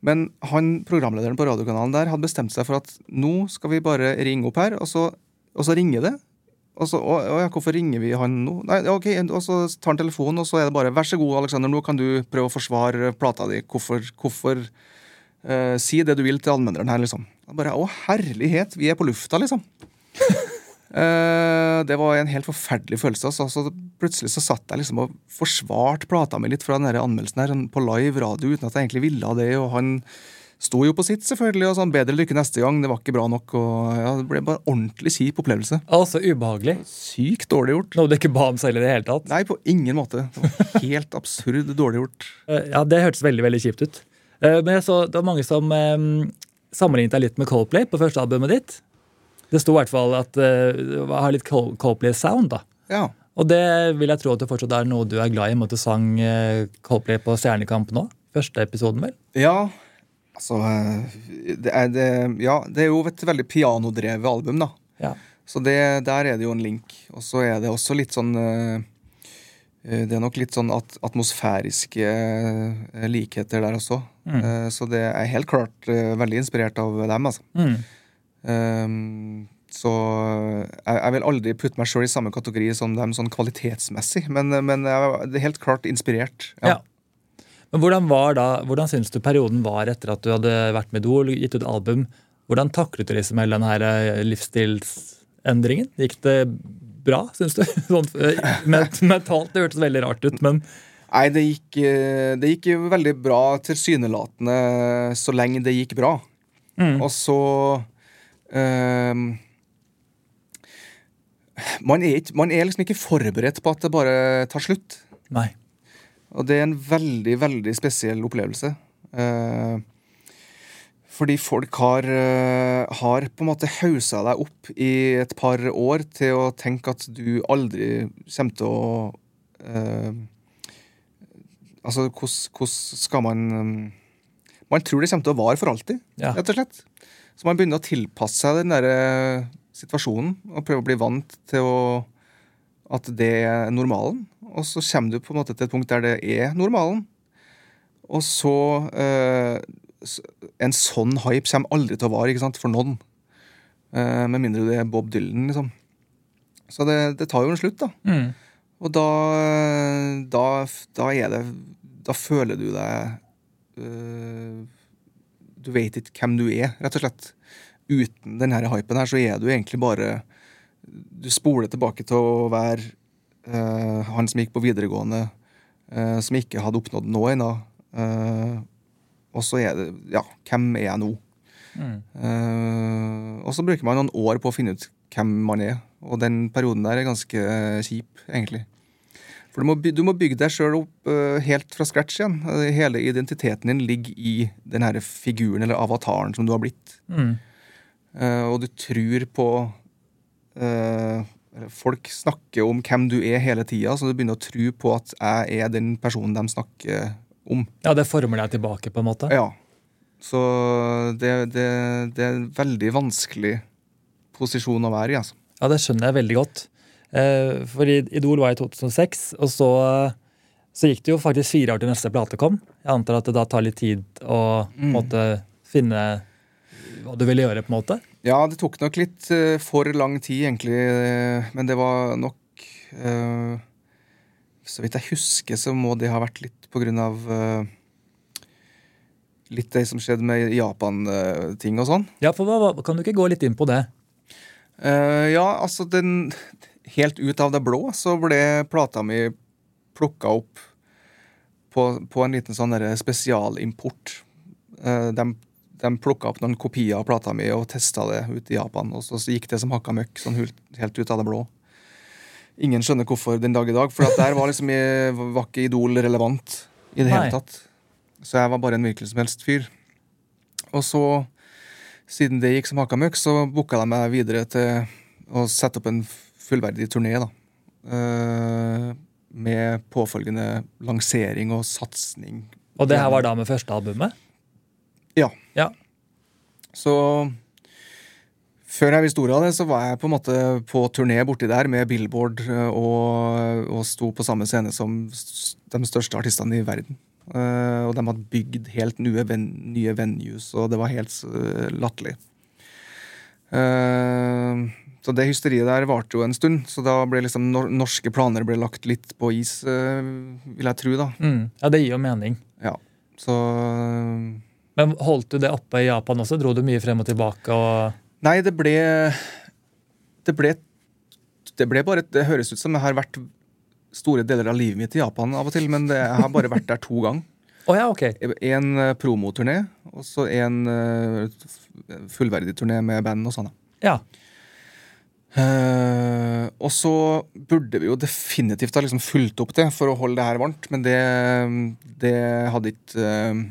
Men han, programlederen på radiokanalen der hadde bestemt seg for at nå skal vi bare ringe opp her, og så, og så ringer det. Og så, å, ja, hvorfor ringer vi han nå? Nei, ok, Og så tar han telefonen, og så er det bare 'vær så god, Alexander, nå kan du prøve å forsvare plata di'. Hvorfor, hvorfor uh, Si det du vil til anmelderen her, liksom. Bare, Å, herlighet, vi er på lufta, liksom. uh, det var en helt forferdelig følelse. Altså. Så plutselig så satt jeg liksom og forsvarte plata mi litt fra den anmeldelsen her på live radio uten at jeg egentlig ville det. Og han sto jo på sitt, selvfølgelig, og sånn 'bedre lykke neste gang', det var ikke bra nok. Og ja, Det ble bare ordentlig kjip opplevelse. Altså ubehagelig. Sykt dårlig gjort. Noe du ikke ba om selv i det hele tatt. Nei, på ingen måte. Det var helt absurd dårlig gjort. Eh, Ja, det hørtes veldig veldig kjipt ut. Eh, Men jeg så det var mange som um, sammenlignet deg litt med Coldplay på første albumet ditt. Det sto i hvert fall at det har litt Coldplay-sound. da. Ja. Og det vil jeg tro at det fortsatt er noe du er glad i, med at du sang eh, Coldplay på Stjernekamp nå. Første episoden, vel? Ja, altså det er, det, Ja, det er jo et veldig pianodrevet album, da. Ja. Så det, der er det jo en link. Og så er det også litt sånn eh, eh, Det er nok litt sånn at, atmosfæriske eh, likheter der også. Mm. Så det er helt klart veldig inspirert av dem, altså. Mm. Um, så jeg, jeg vil aldri putte meg sjøl i samme kategori som dem sånn kvalitetsmessig, men, men jeg, det er helt klart inspirert. Ja. Men hvordan var da, hvordan syns du perioden var etter at du hadde vært med Idol, gitt ut album? Hvordan taklet du liksom hele denne eh, livsstilsendringen? Gikk det bra, syns du? Sånn, eh, mentalt, det hørtes veldig rart ut, men Nei, det gikk, eh, det gikk veldig bra tilsynelatende så lenge det gikk bra. Mm. Og så ehm, man, er ikke, man er liksom ikke forberedt på at det bare tar slutt. nei. Og det er en veldig, veldig spesiell opplevelse. Eh, fordi folk har, eh, har på en måte hausa deg opp i et par år til å tenke at du aldri kommer til å eh, Altså, hvordan skal man Man tror det kommer til å vare for alltid, Ja. rett og slett. Så man begynner å tilpasse seg den der situasjonen og prøve å bli vant til å at det er normalen. Og så kommer du på en måte til et punkt der det er normalen. Og så eh, En sånn hype kommer aldri til å vare ikke sant, for noen. Eh, med mindre det er Bob Dylan, liksom. Så det, det tar jo en slutt, da. Mm. Og da, da, da er det Da føler du deg øh, Du vet ikke hvem du er, rett og slett. Uten denne hypen her, så er du egentlig bare Du spoler tilbake til å være han som gikk på videregående, øh, som ikke hadde oppnådd noe ennå. Øh, og så er det Ja, hvem er jeg nå? Mm. Eh, og så bruker man noen år på å finne ut hvem man er. Og den perioden der er ganske eh, kjip, egentlig. For du må, du må bygge deg sjøl opp uh, helt fra scratch igjen. Eh, Hele identiteten din ligger i den her figuren eller avataren som du har blitt. Mm. Uh, og du tror på eh, eller Folk snakker om hvem du er hele tida, så du begynner å tro på at jeg er den personen de snakker om. Ja, det former deg tilbake, på en måte. Ja. Så det, det, det er en veldig vanskelig posisjon å være i, altså. Ja, det skjønner jeg veldig godt. Eh, for Idol var i 2006, og så, så gikk det jo faktisk fire år til neste plate kom. Jeg antar at det da tar litt tid å Mm. måte, finne hva du ville gjøre, på en måte. Ja, det tok nok litt eh, for lang tid, egentlig. eh, men det var nok eh, Så vidt jeg husker, så må det ha vært litt på grunn av Litt det som skjedde med Japan-ting og sånn. Ja, for hva, Kan du ikke gå litt inn på det? Ja, altså den Helt ut av det blå så ble plata mi plukka opp på, på en liten sånn spesialimport. De de plukka opp noen kopier av plata mi og testa det ut i Japan. Og så, så gikk det som hakka møkk, sånn helt, ut av det blå. Ingen skjønner hvorfor den dag i dag, for der var liksom jeg, var ikke Idol relevant i det Nei. hele tatt. Så jeg var bare en hvilken som helst fyr. Og så, siden det gikk som hakka møkk, så booka de meg videre til å sette opp en fullverdig turné, da. Uh, med påfølgende lansering og satsing. Og det her var da med første albumet? Ja. Ja. Så før jeg visste ordet av det, så var jeg på en måte på turné borti der med Billboard eh, og, og sto på samme scene som de største artistene i verden. Uh, og de hadde bygd helt nye, ven, nye venues, og det var helt uh, latterlig. Uh, så det hysteriet der varte jo en stund, så da ble liksom nor norske planer ble lagt litt på is, uh, vil jeg tro, da. Mm. Ja, det gir jo mening. Ja. Så Men holdt du det oppe i Japan også? Dro du mye frem og tilbake? og... Nei, det ble Det ble Det ble bare Det høres ut som jeg har vært store deler av livet mitt i Japan av og til, men det, jeg har bare vært der to ganger. Oh, ja, ok. En uh, promoturné, og så en eh, fullverdig turné med band og sånn. Ja. Uh, og så burde vi jo definitivt ha liksom fulgt opp det for å holde det her varmt, men det, det hadde ikke uh,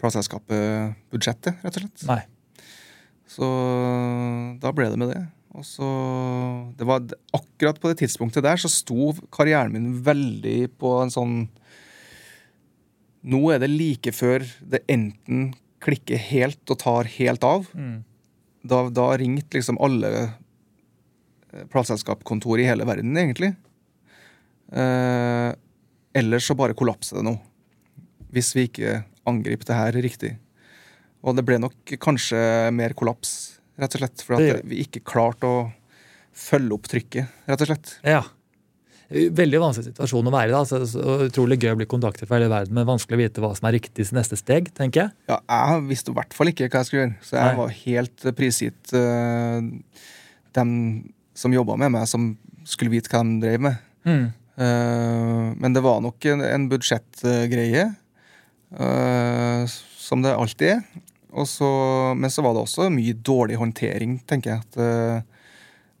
plateselskapet budsjettet, rett og slett. Nei. Så da ble det med det. Og så det var Akkurat på det tidspunktet der så sto karrieren min veldig på en sånn Nå er det like før det enten klikker helt og tar helt av. Mm. Da, da ringte liksom alle eh, plateselskapskontor i hele verden, egentlig. Eh, ellers så bare kollapser det nå. Hvis vi ikke angriper det her riktig. Og det ble nok kanskje mer kollaps, rett og slett. For at vi ikke klarte å følge opp trykket, rett og slett. Ja. Veldig vanskelig situasjon å være i. da, så, så Utrolig gøy å bli kontaktet fra hele verden, men vanskelig å vite hva som er riktig neste steg, tenker jeg. Ja, jeg visste i hvert fall ikke hva jeg skulle gjøre, så jeg Nei. var helt eh, prisgitt uh, dem som jobba med meg, som skulle vite hva de drev med. Mm. Uh, men det var nok en, en budsjettgreie, som det alltid er. Og så- men så var det også mye dårlig håndtering, tenker jeg. At, eh,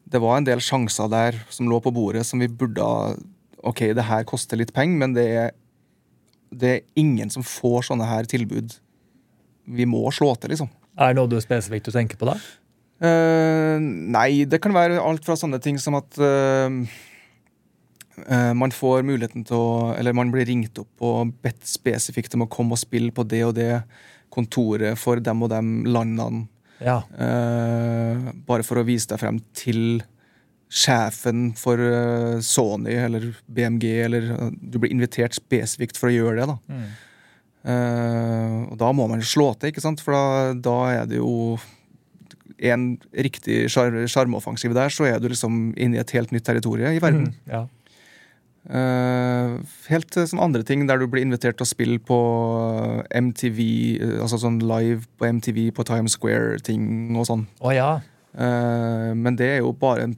det var en del sjanser der som lå på bordet som vi burde ha Ok, det her koster litt penger, men det er, det er ingen som får sånne her tilbud. Vi må slå til, liksom. Er det noe du spesifikt du tenker på da? Uh, nei, det kan være alt fra sånne ting som at eh, eh, man får muligheten til å Eller man blir ringt opp og bedt spesifikt om å komme og spille på det og det kontoret for dem og dem landene. Ja. Uh, bare for å vise deg frem til sjefen for eh, Sony eller BMG, eller eh, Du blir invitert spesifikt for å gjøre det, da. Mm. Uh, og da må man slå til, ikke sant? for da, da er det jo en riktig sjar- sjarmoffensiv der, så er du liksom inne i et helt nytt territorium i verden. Mm. Ja. Eh, helt til sånne andre ting der du blir invitert til å spille på MTV, eh, altså sånn live på MTV på Times Square-ting og sånn. Oh, ja. Eh, men det er jo bare en,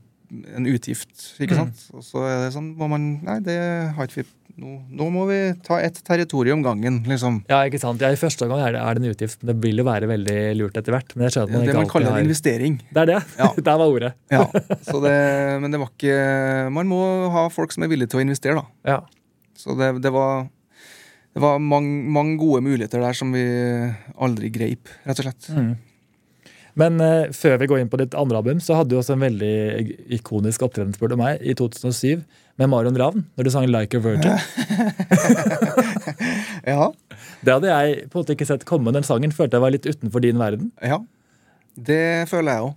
en utgift, ikke Mm. sant? Og så er det sånn må man Nei, det har ikke vi nå, nå må vi ta ett territorium gangen, liksom. Ja, ikke sant? Ja, I første omgang er det, er det en utgift, men det vil jo være veldig lurt etter hvert. Men jeg skjønner at Ja, har... det man kaller en investering. Det er det. Ja. Der var ordet. Ja, så det, men det var ikke Man må ha folk som er villige til å investere, da. Ja. Så det, det var det var mange, mange gode muligheter der som vi aldri greip, rett og slett. Mm. Men uh, før vi går inn på ditt andre album, så hadde du også en veldig ikonisk opptreden spør du meg, i 2007 med Marion Ravn, når du sang 'Like a Virgin'. Ja, Det hadde jeg på en måte ikke sett komme. Den sangen følte jeg var litt utenfor din verden. ja. Det føler jeg òg.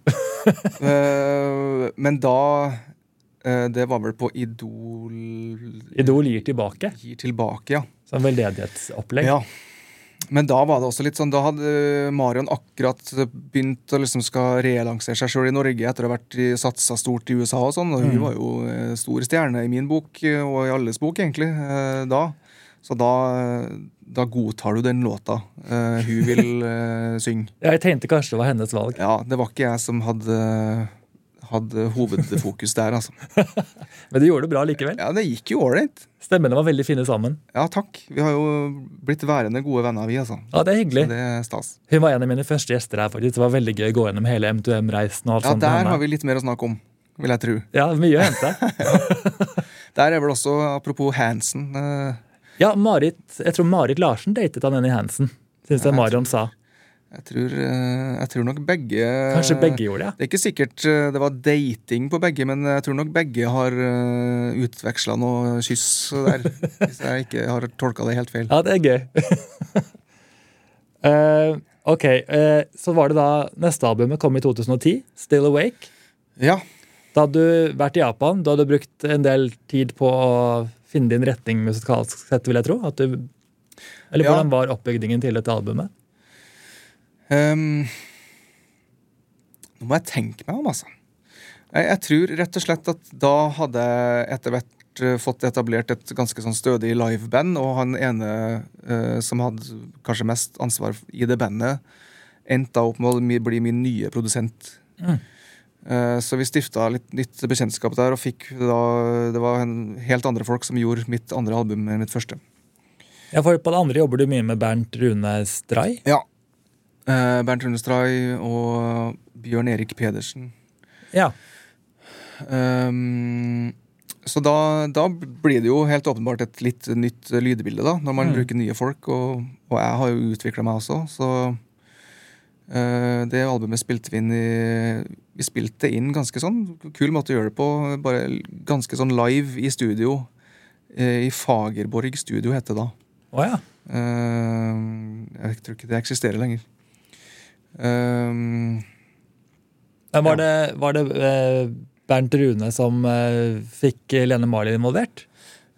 men da uh, Det var vel på Idol Idol gir tilbake, Gir tilbake, ja. som veldedighetsopplegg. Ja. Men da var det også litt sånn, da hadde Marion akkurat begynt å liksom skal relansere seg sjøl i Norge etter å ha vært satsa stort i USA og sånn. Og hun Mm. var jo eh, stor stjerne i min bok, eh, og i alles bok, egentlig, eh, da. Så da, da godtar du den låta eh, hun vil synge. synge. Jeg tenkte kanskje det var hennes valg. Ja, det var ikke jeg som hadde, hadde hovedfokus der, altså. Men du gjorde det bra likevel. Ja, det gikk jo ålreit. Stemmene var veldig fine sammen. Ja, takk. Vi har jo blitt værende gode venner, vi, altså. Ja, Det er Så hyggelig. det er stas. Hun var en av mine første gjester her. faktisk. Det var veldig gøy å gå gjennom hele M2M-reisen. og alt Ja, sånt Ja, der har vi litt mer å snakke om, vil jeg tro. Ja, mye å hente. Der er vel også, apropos Hansen eh, Ja, Marit, Jeg tror Marit Larsen datet han Nenny Hansen, syns jeg Marion sa. Jeg tror, eh, jeg tror nok begge Kanskje begge gjorde det? Det er ikke sikkert eh, det var dating på begge, men jeg tror nok begge har uh, utveksla noe kyss der. hvis jeg ikke har tolka det helt feil. Ja, det er gøy. uh, ok, uh, så var det da neste albumet kom i 2010, Still Awake. Ja. Da hadde du vært i Japan, du hadde brukt en del tid på å finne din retning musikalsk sett, vil jeg tro. Du, eller Ja. hvordan var oppbyggingen til dette albumet? Ehm, nå må jeg tenke meg om, altså. Jeg, jeg tror rett og slett at da hadde jeg etter hvert eh, fått etablert et ganske sånn stødig liveband, og han ene uh, som hadde kanskje mest ansvar i det bandet, endte opp med å bli min nye produsent. Mm. Eh, så vi stifta litt nytt bekjentskap der, og fikk da Det var en helt andre folk som gjorde mitt andre album enn mitt første. Ja, for På det andre jobber du mye med Bernt Rune Stray. Ja. Eh, Bernt Rune Stray og Bjørn Erik Pedersen. Ja. Um, så da, da blir det jo helt åpenbart et litt nytt lydbilde, da, når man Mm. bruker nye folk. Og, og jeg har jo utvikla meg også, så uh, det albumet spilte vi inn i Vi spilte inn ganske sånn kul måte å gjøre det på. Bare ganske sånn live i studio. Uh, I Fagerborg studio, heter det da. Oh, ja. uh, jeg tror ikke det eksisterer lenger. Men var det, var det eh, Bernt Rune som eh, fikk Lene Marli involvert?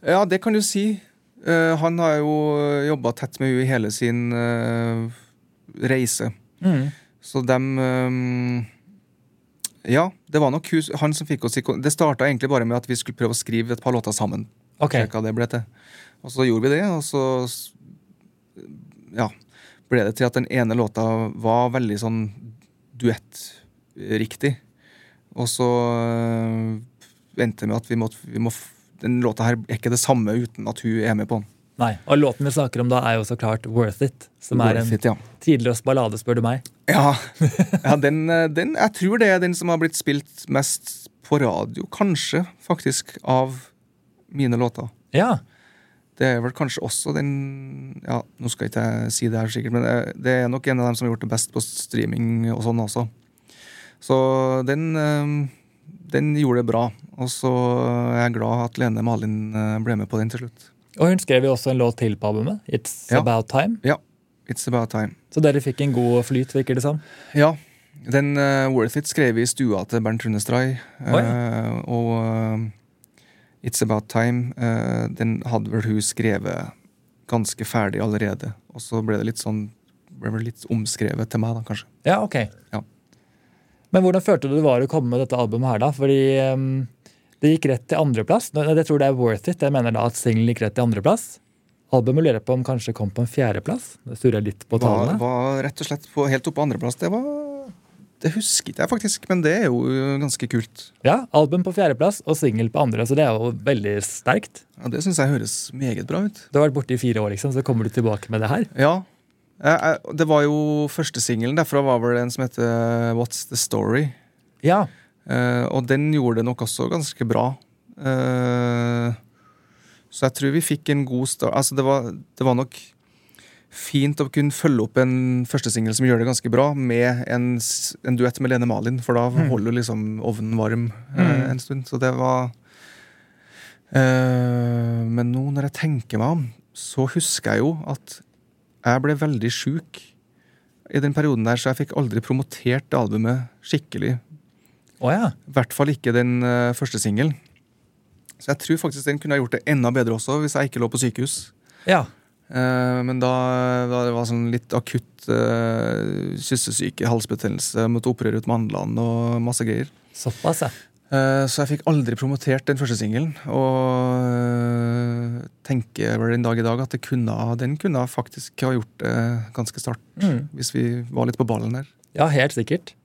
Ja, det kan du si. Eh, han har jo jobba tett med henne i hele sin reise. Mm. Så dem Ja, det var nok han som fikk oss i Det starta egentlig bare med at vi skulle prøve å skrive et par låter sammen. Ok. Se hva det ble til. Og så gjorde vi det, og så ja, ble det til at den ene låta var veldig sånn duettriktig. Og så øh, endte det med at vi måtte, vi må, den låta her er ikke det samme uten at hun er med på den. Nei, Og låten vi snakker om da, er jo så klart Worth It. Som er en Worth it, ja. tidløs ballade, spør du meg. Ja, ja den, øh, den, jeg tror det er den som har blitt spilt mest på radio, kanskje, faktisk, av mine låter. Ja. Det er vel kanskje også den Ja, nå skal ikke jeg si det her sikkert, men det- er nok en av dem som har gjort det best på streaming og sånn også. Så den, eh, den gjorde det bra. Og så er jeg glad at Lene Malin eh, ble med på den til slutt. Og hun skrev jo også en låt til på albumet. It's Ja. About Time. Ja. It's about time. Så dere fikk en god flyt, virker det som. Ja. Den uh, Worth It skrev vi i stua til Bernt Rune Uh, eh, og eh, It's About Time, eh, den hadde vel hun skrevet ganske ferdig allerede. Og så ble det litt sånn ble vel litt omskrevet til meg, da, kanskje. Ja, ok. Ja. Men hvordan følte du det var å komme med dette albumet her, da? Fordi um, det gikk rett til andreplass. Jeg tror det er worth it. Jeg mener da at singelen gikk rett til andreplass. Albumet lurer jeg på om kanskje kom på en fjerdeplass. Det surrer litt på Var, tallene. var rett og slett på, helt oppe på andreplass. Det var Det husker ikke jeg faktisk, men det er jo ganske kult. Ja, Album på fjerdeplass og singel på andre, så det er jo veldig sterkt. Ja, Det syns jeg høres meget bra ut. Du har vært borte i fire år, liksom, så kommer du tilbake med det her. Ja. Det var jo første singelen derfra var vel en som heter What's The Story. Ja, Eh, og den gjorde det nok også ganske bra. Eh, så jeg tror vi fikk en god start. Altså, det var, det var nok fint å kunne følge opp en førstesingel som gjør det ganske bra, med en, en duett med Lene Malin, for da Mm. holder liksom ovnen varm eh, Mm. en stund. Så det var eh, Men nå når jeg tenker meg om, så husker jeg jo at jeg ble veldig sjuk i den perioden der, så jeg fikk aldri promotert albumet skikkelig. Oh, ja. I hvert fall ikke den uh, første singelen. Så jeg tror faktisk den kunne ha gjort det enda bedre også, hvis jeg ikke lå på sykehus. Ja, men da, da det var sånn litt akutt uh, kyssesyke, halsbetennelse, måtte operere ut mandlene og masse greier. såpass, ja. Uh, så jeg fikk aldri promotert den første singelen. Og uh, tenker vel den dag i dag at det kunne, den kunne faktisk ha gjort det ganske start, Mm. hvis vi var litt på ballen der. Ja, helt sikkert.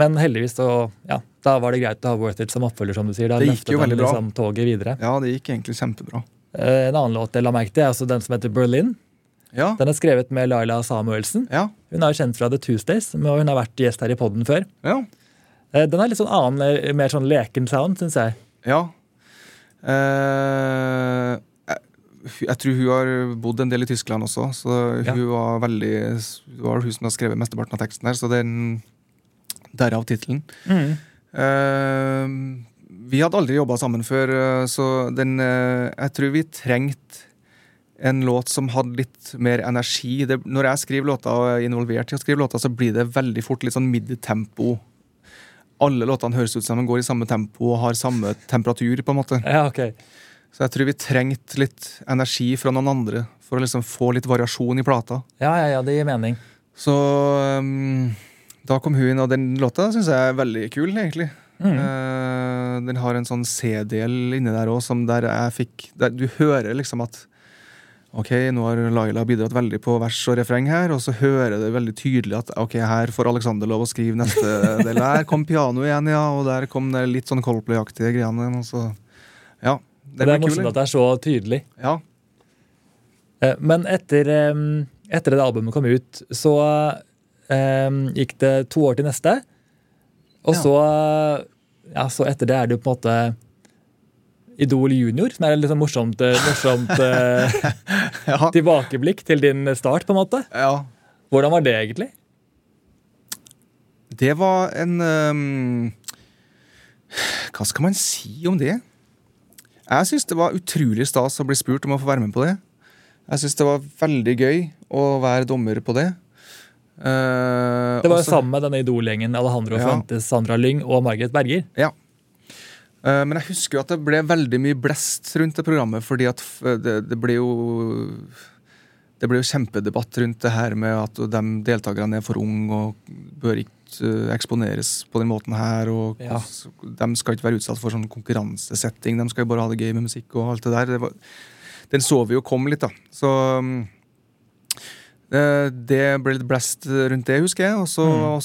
Men heldigvis så, ja, da var det greit å ha Worth It som oppfølger, som du sier. Da Det gikk jo veldig bra. liksom toget videre. Ja, det gikk egentlig kjempebra. Eh, En annen låt jeg la merke til, er altså den som heter Berlin. Ja, Den er skrevet med Laila Samuelsen. ja, Hun er jo kjent fra The Tuesdays, og hun har vært gjest her i podden før. ja. Eh, Den er litt sånn annen, mer sånn leken sound, syns jeg. Ja. Eh, jeg- tror hun har bodd en del i Tyskland også, så hun var veldig Det var hun som har skrevet mesteparten av teksten her, så den Derav tittelen. Mm. Eh, vi hadde aldri jobba sammen før, eh, så den eh, Jeg tror vi trengte en låt som hadde litt mer energi. Det, når jeg skriver låter og er involvert i å skrive låter, så blir det veldig fort litt sånn midtempo. Alle låtene høres ut som de går i samme tempo og har samme temperatur. på en måte. Ja, okay. Så jeg tror vi trengte litt energi fra noen andre for å liksom få litt variasjon i plata. Ja, ja, ja, det gir mening. Så um, da kom hun inn, og den låta syns jeg er veldig kul, egentlig. Mm. Eh, den har en sånn C-del inni der òg, som der jeg fikk der Du hører liksom at Ok, nå har Laila bidratt veldig på vers og refreng her, og så hører det veldig tydelig at ok, her får Alexander lov å skrive neste del. Der kom piano igjen, ja, og der kom det litt sånn Coldplay-aktige greiene. Og så, ja, Det, det er morsomt kul. at det er så tydelig. Ja. Eh, Men etter, eh, etter det albumet kom ut, så um, gikk det to år til neste. Og så, ja, så etter det er det jo på en måte Idol junior, som er et litt sånn morsomt, eh, morsomt eh, ja. tilbakeblikk til din start. på en måte. ja. Hvordan var det egentlig? Det var en um, Hva skal man si om det? Jeg syns det var utrolig stas å bli spurt om å få være med på det. Jeg syns det var veldig gøy å være dommer på det. Eh, Det var jo sammen med denne Idol-gjengen Alejandro Ja. Fuentes, Sandra Lyng og Margaret Berger. Ja. Uh, men jeg husker jo at det ble veldig mye blest rundt det programmet, fordi at f- det, det ble jo Det ble jo kjempedebatt rundt det her med at de deltakerne er for unge og bør ikke eh, eksponeres på den måten her. og Ja. De skal ikke være utsatt for sånn konkurransesetting, de skal jo bare ha det gøy med musikk og alt det der. Det var, den så vi jo kom litt, da. Så mm, eh, det ble litt blest rundt det, husker jeg. Og så, Mm.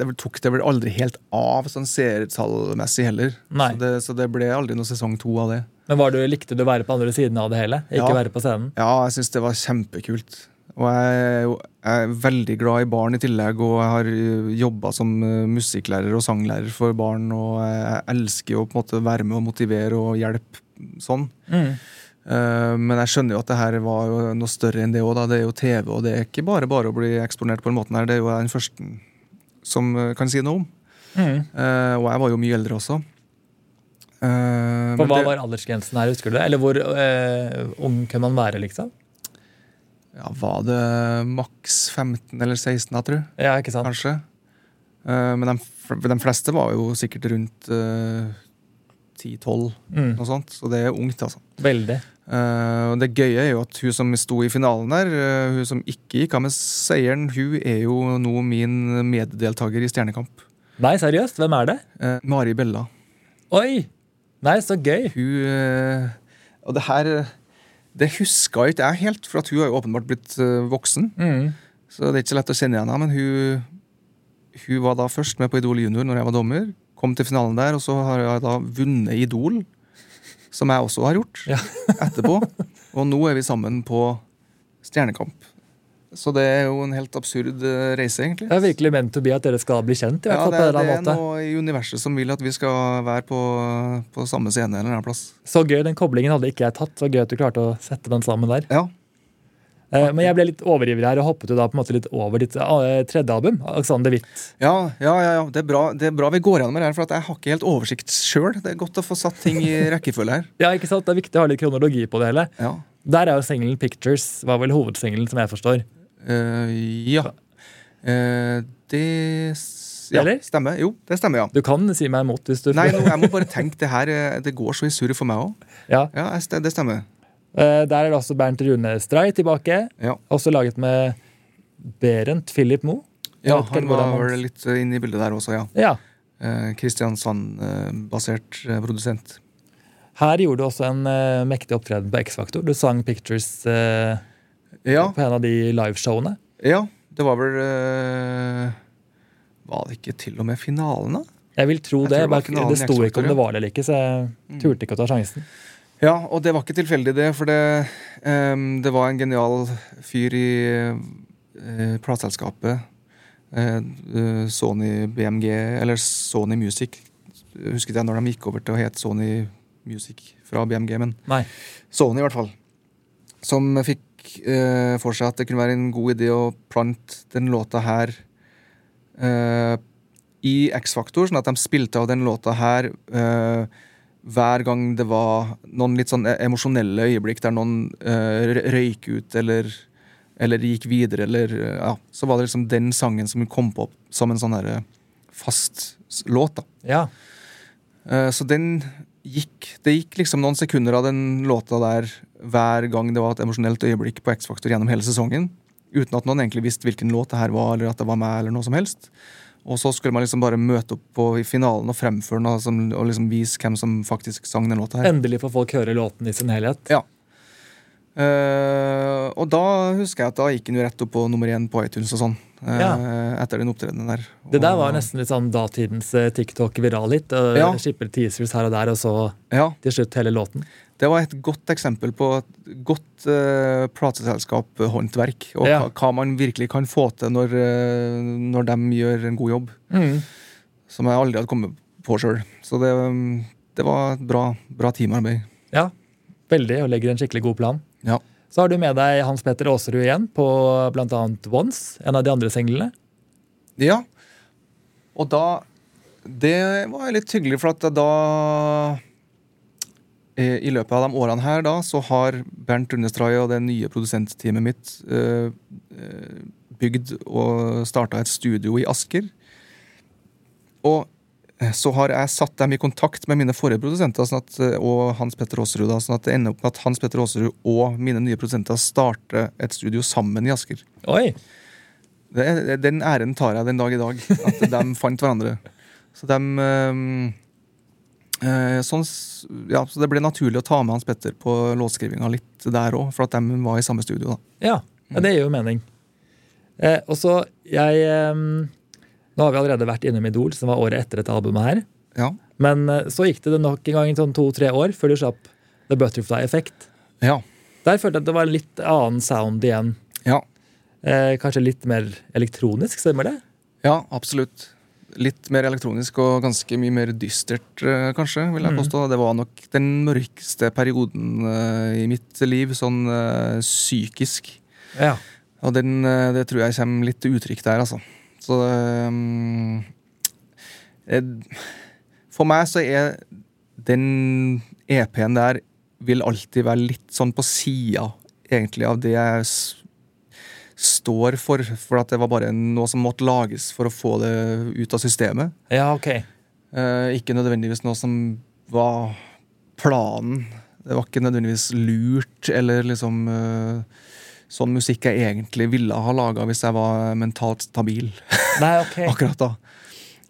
det, tok det vel aldri helt av sånn seertallmessig heller. Så det, så det ble aldri noe sesong to av det. Men var du, Likte du å være på andre siden av det hele? Ikke Ja. være på scenen? Ja, jeg syns det var kjempekult. Og jeg, jeg er veldig glad i barn i tillegg, og jeg har jobba som eh, musikklærer og sanglærer for barn, og jeg elsker å på en måte være med og motivere og hjelpe sånn. Mm. Eh, Men jeg skjønner jo at det her var jo noe større enn det òg. Det er jo TV, og det er ikke bare bare å bli eksponert på den måten her. Det er jo jeg den første som eh, kan si noe om. Mm. Eh, Og jeg var jo mye eldre også. Eh, For Hva det- var aldersgrensen her, husker du det? Eller hvor eh, ung kan man være, liksom? Ja, Var det maks 15 eller 16, jeg tror Ja, ikke sant? Kanskje. Men de, de fleste var jo sikkert rundt eh, 10-12, Mm. noe sånt. Så det er ungt, altså. Veldig. Eh, og det gøye er jo at hun som sto i finalen der, uh, hun som ikke gikk av med seieren, hun er jo nå min meddeltaker i Stjernekamp. Nei, seriøst? Hvem er det? Uh, Mari Bella. Oi! Nei, så gøy. Hun Og det her Det huska ikke jeg helt, for at hun har jo åpenbart blitt voksen. Mm. Så det er ikke så lett å kjenne igjen henne, men hun, hun var da først med på Idol junior når jeg var dommer. Kom til finalen der, og så har jeg da vunnet Idol, som jeg også har gjort Ja. etterpå. Og nå er vi sammen på Stjernekamp. Så det er jo en helt absurd eh, reise, egentlig. Det er virkelig ment to be at dere skal bli kjent. i hvert Ja, fall det, en det eller er måte. noe i universet som vil at vi skal være på, på samme scene eller en plass. Så gøy, Den koblingen hadde ikke jeg tatt. Så gøy at du klarte å sette den sammen der. Ja, Men jeg ble litt overivrig her og hoppet jo da på en måte litt over ditt eh, tredje album. Alexander Witt. Ja, ja, ja. Det, er bra, det er bra vi går gjennom det her, for at jeg har ikke helt oversikt sjøl. Det er godt å få satt ting i rekkefølge her. Ja, ikke sant? Det er viktig å ha litt kronologi på det hele. Ja. Der er jo singelen 'Pictures' var vel hovedsingelen, som jeg forstår. Uh, ja. Uh, det ja, Eller? stemmer. Jo, det stemmer, ja. Du kan si meg imot hvis du Nei, nå, jeg må bare tenke det her eh, Det går så i surr for meg òg. Ja. Ja, det stemmer. Eh, Der er det også Bernt Rune Stray tilbake. Ja, Også laget med Berent Philip Moe. Ja han var vel litt eh, inne i bildet der også, ja. Ja. Kristiansand-basert eh, produsent. Her gjorde du også en mektig opptreden på X-Faktor. Du sang 'Pictures' eh, Ja, på en av de liveshowene. ja, det var vel eh, Var det ikke til og med finalen, da? Jeg vil tro Jeg det. det Det sto ikke om det var det eller ikke, så jeg Mm. turte ikke å ta sjansen. Ja, og det var ikke tilfeldig, det. For det, um, det var en genial fyr i uh, plateselskapet. eh, Sony BMG, eller Sony Music. Husket jeg når de gikk over til å hete Sony Music fra BMG, men Nei. Sony i hvert fall. som fikk uh, for seg at det kunne være en god idé å plante den låta her uh, i X-Faktor, sånn at de spilte av den låta her eh, hver gang det var noen litt sånn emosjonelle øyeblikk der noen uh, røyk ut eller, eller gikk videre, eller uh, ja, Så var det liksom den sangen som kom på som en sånn derre fast låt, da. Ja. Uh, Så den gikk Det gikk liksom noen sekunder av den låta der hver gang det var et emosjonelt øyeblikk på X-Factor gjennom hele sesongen. Uten at noen egentlig visste hvilken låt det her var, eller at det var meg, eller noe som helst. Og så skulle man liksom bare møte opp på i finalen og fremføre den og, som, og liksom vise hvem som faktisk sang den låta her. Endelig får folk høre låten i sin helhet. Ja. Uh, og da husker jeg at da gikk den jo rett opp på nummer én på iTunes og sånn. Uh, Ja. Etter den opptredenen der. Det der var nesten litt sånn datidens eh, TikTok viral-hit. Uh, Ja. Skipper teasers her og der, og så Ja, til slutt hele låten. Det var et godt eksempel på et godt uh, plateselskap-håndverk. Og Ja. hva, man virkelig kan få til når, eh, når de gjør en god jobb. Som jeg aldri hadde kommet på sjøl. Så det, um, det var et bra, bra teamarbeid. Ja, veldig, og legger en skikkelig god plan. Ja. Så har du med deg Hans Petter Aasrud igjen på bl.a. Once, en av de andre singlene. ja. Og da Det var litt hyggelig, for at da eh, I løpet av de årene her da, så har Bernt Understrai og det nye produsentteamet mitt eh, eh, bygd og starta et studio i Asker. Og eh, så har jeg satt dem i kontakt med mine forrige produsenter sånn at, eh, og Hans Petter Aasrud. Sånn at det ender opp med at Hans Petter Aasrud og mine nye produsenter starter et studio sammen i Asker. Oi! Det, den æren tar jeg den dag i dag. At de fant hverandre. Så de eh, sånn, ja, så det ble naturlig å ta med Hans Petter på låtskrivinga litt der òg, for at de var i samme studio. da. Ja, ja det gir jo mening. Eh, og så, jeg eh, Nå har vi allerede vært innom Idol, som var året etter dette albumet her. Ja. Men eh, så gikk det nok en gang i sånn to-tre år før du slapp The Butterfly Effect. Ja. Der følte jeg at det var en litt annen sound igjen. ja. Eh, kanskje litt mer elektronisk, stemmer det? Ja, absolutt. Litt mer elektronisk og ganske mye mer dystert, eh, kanskje, vil jeg Mm. påstå. Det var nok den mørkeste perioden eh, i mitt liv, sånn eh, psykisk. Ja. Og den, det tror jeg kommer litt til uttrykk der, altså. Så eh, For meg så er den EP-en der vil alltid være litt sånn på sida, egentlig, av det jeg står for. For at det var bare noe som måtte lages for å få det ut av systemet. ja, ok. Eh, ikke nødvendigvis noe som var planen. Det var ikke nødvendigvis lurt, eller liksom eh, sånn musikk jeg egentlig ville ha laga hvis jeg var mentalt stabil Nei, ok. akkurat da.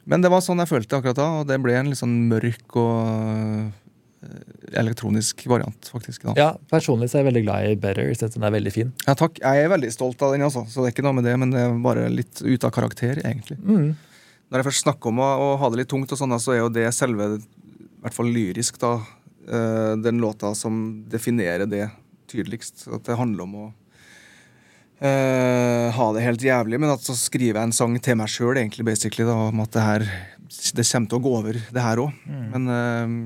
Men det var sånn jeg følte akkurat da, og det ble en litt sånn mørk og elektronisk variant, faktisk. da. Ja, Personlig så er jeg veldig glad i Better. Jeg synes den er veldig fin. Ja, takk. Jeg er veldig stolt av den, altså. Så det er ikke noe med det, men det er bare litt ute av karakter, egentlig. Mm. Når jeg først snakker om å, ha det litt tungt, og sånn, så er jo det selve, i hvert fall lyrisk, da, eh, den låta som definerer det tydeligst. At det handler om å Uh, ha det helt jævlig, men at så skriver jeg en sang til meg sjøl, om at det her det kommer til å gå over, det her òg. Mm. Men eh,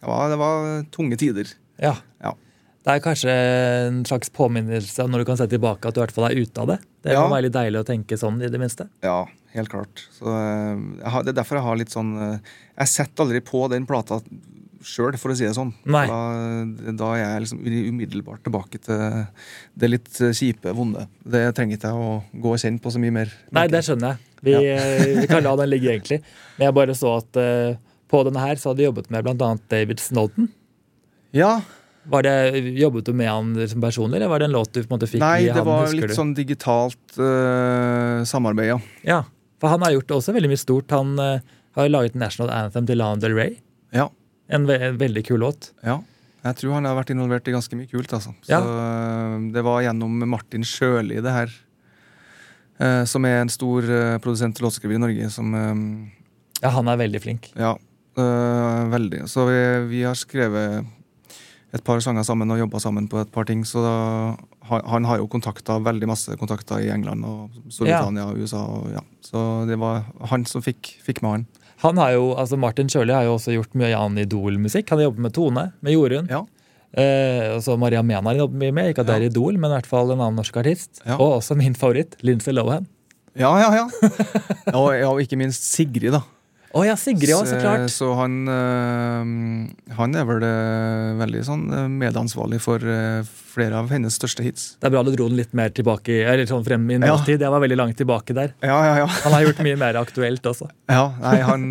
det, var, det var tunge tider. Ja. Ja. Det er kanskje en slags påminnelse når du kan se tilbake at du i hvert fall er ute av det. Det Ja. må være litt deilig å tenke sånn, i det minste. Ja, helt klart. Så, eh, har, det er derfor jeg har litt sånn eh, Jeg setter aldri på den plata sjøl, for å si det sånn. Da, da er jeg liksom umiddelbart tilbake til det litt eh, kjipe, vonde. Det trenger ikke jeg å gå og kjenne på så mye mer. Nei, det skjønner jeg. Vi, ja. vi kan la den ligge, egentlig. Men jeg bare så at eh, på denne her så hadde du jobbet med bl.a. David Snowden. Ja, Var det, jobbet du med han som personlig, eller var det en låt du på en måte fikk Nei, det han, var litt du? sånn digitalt uh, samarbeid, ja. Ja, for han har gjort også veldig mye stort. Han uh, har laget National Anthem til Lana Del Rey. ja. En, ve en veldig kul låt. Ja. Jeg tror han har vært involvert i ganske mye kult. altså. Så Ja. eh, Det var gjennom Martin Sjøli, det her. som er en stor produsent og låtskriver i Norge, som Ja, han er veldig flink. Ja, øh, veldig. Så vi, vi har skrevet et par sanger sammen og jobba sammen på et par ting. Så da, han, han har jo kontakta veldig masse kontakter i England og Storbritannia og USA. Og, ja. Så det var han som fikk, fikk med han. Han har jo, altså Martin Sjøli har jo også gjort mye annen Idol-musikk. Han har jobbet med Tone, med Jorunn. Ja. Eh, og så Maria Mena jobber mye med, ikke at det er Idol, men i hvert fall en annen norsk artist. Ja. Og også min favoritt, Lindsay Lohan. Ja, ja, ja. Og, og ikke minst Sigrid, da. Å ja, Sigrid også, så klart. Så han, øh, han er vel øh, veldig sånn øh, medansvarlig for flere av hennes største hits. Det er bra du dro den litt mer tilbake, eller sånn frem i Ja. Jeg var veldig langt tilbake der. Ja, ja, ja. Han har gjort mye mer aktuelt også. ja nei, han,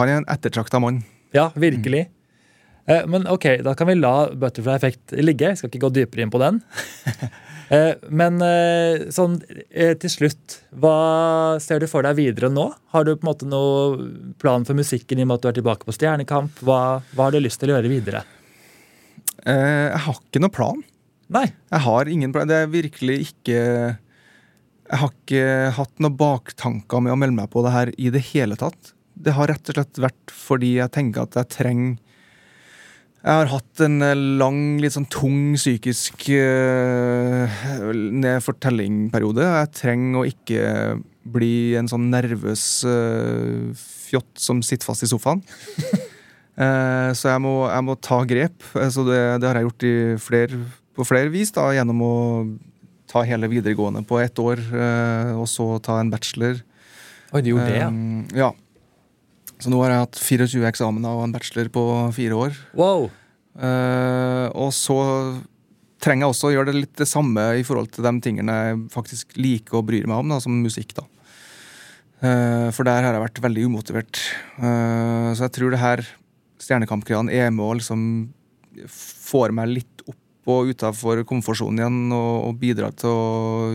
han er en ettertrakta mann. Ja, virkelig. Eh, men ok, da kan vi la Butterfly Effect ligge. Jeg skal ikke gå dypere inn på den. Eh, men eh, sånn eh, til slutt, hva ser du for deg videre nå? Har du på en måte noe plan for musikken i og med at du er tilbake på Stjernekamp? Hva, hva har du lyst til å gjøre videre? Eh, jeg har ikke noe plan. Nei. Jeg har ingen plan. Det er virkelig ikke Jeg har ikke hatt noen baktanker med å melde meg på det her i det hele tatt. Det har rett og slett vært fordi jeg tenker at jeg trenger Jeg har hatt en eh, lang, litt sånn tung psykisk uh, fortellingperiode. Jeg trenger å ikke bli en sånn nervøs uh, fjott som sitter fast i sofaen. uh, så jeg må, jeg må ta grep. Så det, det har jeg gjort i fler, på flere vis, da, gjennom å ta hele videregående på ett år, og så ta en bachelor. Oi, du gjorde det, ja. Um, ja. Så nå har jeg hatt 24 eksamener og en bachelor på fire år. Wow. Eh, og så trenger jeg også å gjøre det litt det samme i forhold til de tingene jeg faktisk liker og bryr meg om, da, som musikk. da. Eh, for der har jeg vært veldig umotivert. Eh, så jeg tror det her Stjernekamp-greiene er med og liksom får meg litt opp og utafor komfortsonen igjen, og, og bidrar til å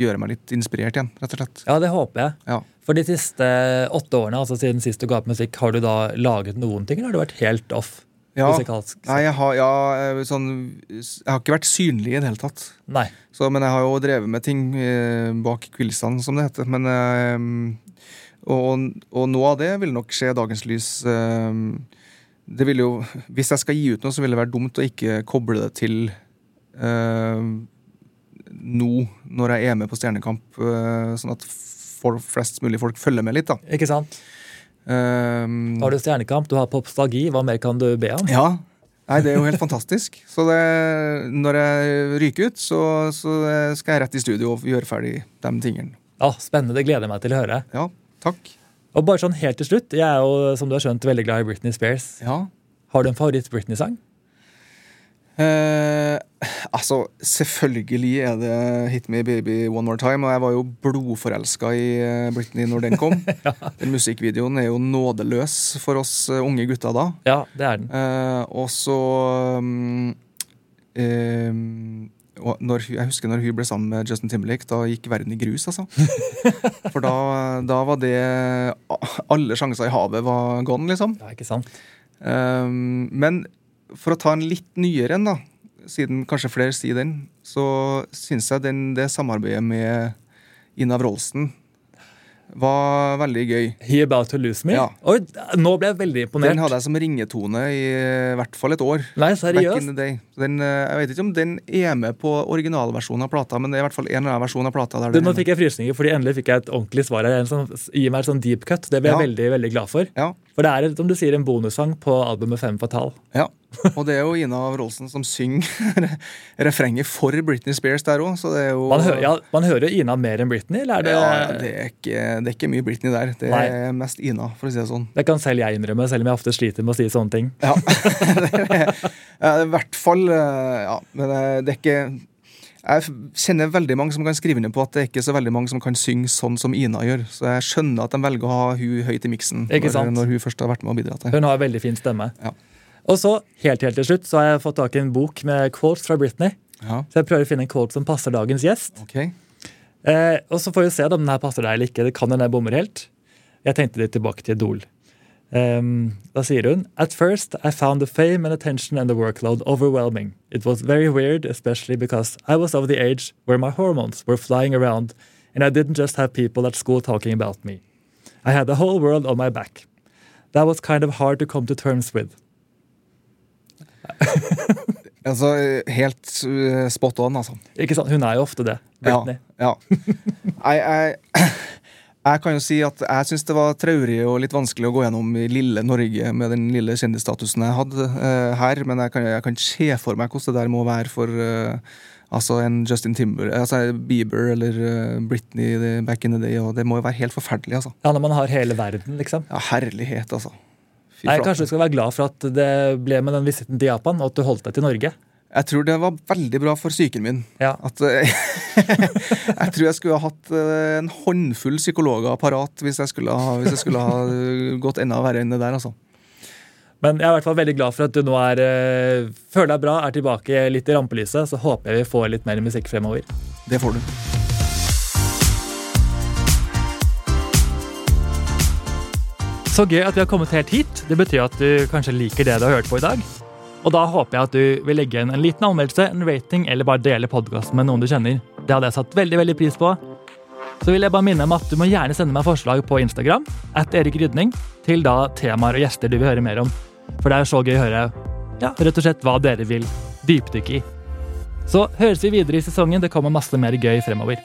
gjøre meg litt inspirert igjen, rett og slett. Ja, det håper jeg. Ja. For de siste åtte årene, altså siden sist du ga opp musikk, har du da laget noen ting, eller har du vært helt off Ja, musikalsk? Nei, jeg har, ja, eh, sånn, jeg har ikke vært synlig i det hele tatt. Nei. Så, men jeg har jo drevet med ting eh, bak kulissene, som det heter. Men, eh, og, og noe av det vil nok se dagens lys. Eh, det vil jo, hvis jeg skal gi ut noe, så vil det være dumt å ikke koble det til eh, nå, når jeg er med på Stjernekamp, eh, sånn at for flest mulig folk følger med litt. da. Ikke sant? Um, Har du Stjernekamp, du har Popstalgi, hva mer kan du be om? Ja. Nei, det er jo helt fantastisk. Så det, når jeg ryker ut, så, så skal jeg rett i studio og gjøre ferdig de tingene. Ja, Spennende, det gleder jeg meg til å høre. Ja, takk. Og bare sånn helt til slutt, Jeg er jo som du har skjønt, veldig glad i Britney Spears. Ja. Har du en favoritt-Britney-sang? Eh, altså, selvfølgelig er det Hit Me Baby One More Time. Og jeg var jo blodforelska i eh, Britney når den kom. Den musikkvideoen er jo nådeløs for oss eh, unge gutter da. Ja, det er den. Eh, og så um, um, og når, jeg husker når hun ble sammen med Justin Timberlake, da gikk verden i grus, altså. For da, da var det Alle sjanser i havet var gone, liksom. Ja, ikke sant? Um, men for å ta en litt nyere en, da, siden kanskje flere sier den, så syns jeg den, det samarbeidet med Inav Rolsen var veldig gøy. He About To Lose Me? Ja. Oi, nå ble jeg veldig imponert. Den hadde jeg som ringetone i i hvert fall et år. Nei, seriøst? Den, eh, jeg vet ikke om den er med på originalversjonen av plata, men det er i hvert fall en eller annen versjon av plata. Der Du, nå fikk jeg frysninger, fordi endelig fikk jeg et ordentlig svar her. En som gir meg et sånn deep cut. Det ble jeg Ja. veldig veldig glad for. Ja, For det er som du sier, en bonussang på albumet Fem Fatal. ja. Og det er jo Ina Wroldsen som synger refrenget for Britney Spears der òg, så det jo Man, hører, ja, man hører Ina mer enn Britney, eller er det Ja, det er, ikke, det er ikke mye Britney der. Det Nei. er mest Ina, for å si det sånn. Det kan selv jeg innrømme, selv om jeg ofte sliter med å si sånne ting. Ja. er, I hvert fall eh, Ja, men eh, det er ikke Jeg kjenner veldig mange som kan skrive ned på at det er ikke så veldig mange som kan synge sånn som Ina gjør. Så jeg skjønner at de velger å ha hun høyt i miksen når, når hun først har vært med og bidratt. Hun har veldig fin stemme. Ja. Og så, helt helt til slutt, så har jeg fått tak i en bok med quotes fra Britney. Ja, Så jeg prøver å finne en quote som passer dagens gjest. Okay. Eh, og så får vi se om den her passer deg eller ikke. Det kan hende jeg bommer helt. Jeg tenkte litt tilbake til Idol. Um, da sier hun At first I found the fame and attention and the workload overwhelming. It was very weird, especially because I was of the age where my hormones were flying around and I didn't just have people at school talking about me. I had the whole world on my back. That was kind of hard to come to terms with. Altså, helt eh, spot on, altså. Ikke sant? Hun er jo ofte det. Britney. Ja, ja. Jeg, jeg, Jeg kan jo si at jeg syns det var traurig og litt vanskelig å gå gjennom i lille Norge med den lille kjendisstatusen jeg hadde uh, her, men jeg kan, jeg kan se for meg hvordan det der må være for uh, altså en Justin Timber, altså Bieber eller uh, Britney back in the day. og Det må jo være helt forferdelig. altså. Ja, Når man har hele verden, liksom. Ja, Herlighet, altså. Nei, Kanskje du skal være glad for at det ble med den visitten til Japan, og at du holdt deg til Norge? Jeg tror det var veldig bra for psyken min. Ja. At, eh, jeg tror jeg skulle ha hatt eh, en håndfull psykologer parat hvis jeg skulle ha, hvis jeg skulle ha gått enda verre enn det der. altså. Men jeg er i hvert fall veldig glad for at du nå er, eh, føler deg bra, er tilbake litt i rampelyset. Så håper jeg vi får litt mer musikk fremover. Det får du. Så gøy at vi har kommet helt hit. Det betyr at du kanskje liker det du har hørt på i dag. Og da håper jeg at du vil legge inn en liten anmeldelse, en rating eller bare dele podkasten med noen du kjenner. Det hadde jeg satt veldig veldig pris på. Så vil jeg bare minne om at du må gjerne sende meg forslag på Instagram at Erik Rydning, til da temaer og gjester du vil høre mer om. For det er så gøy å høre ja, rett og slett hva dere vil dypdykke i. Så høres vi videre i sesongen. Det kommer masse mer gøy fremover.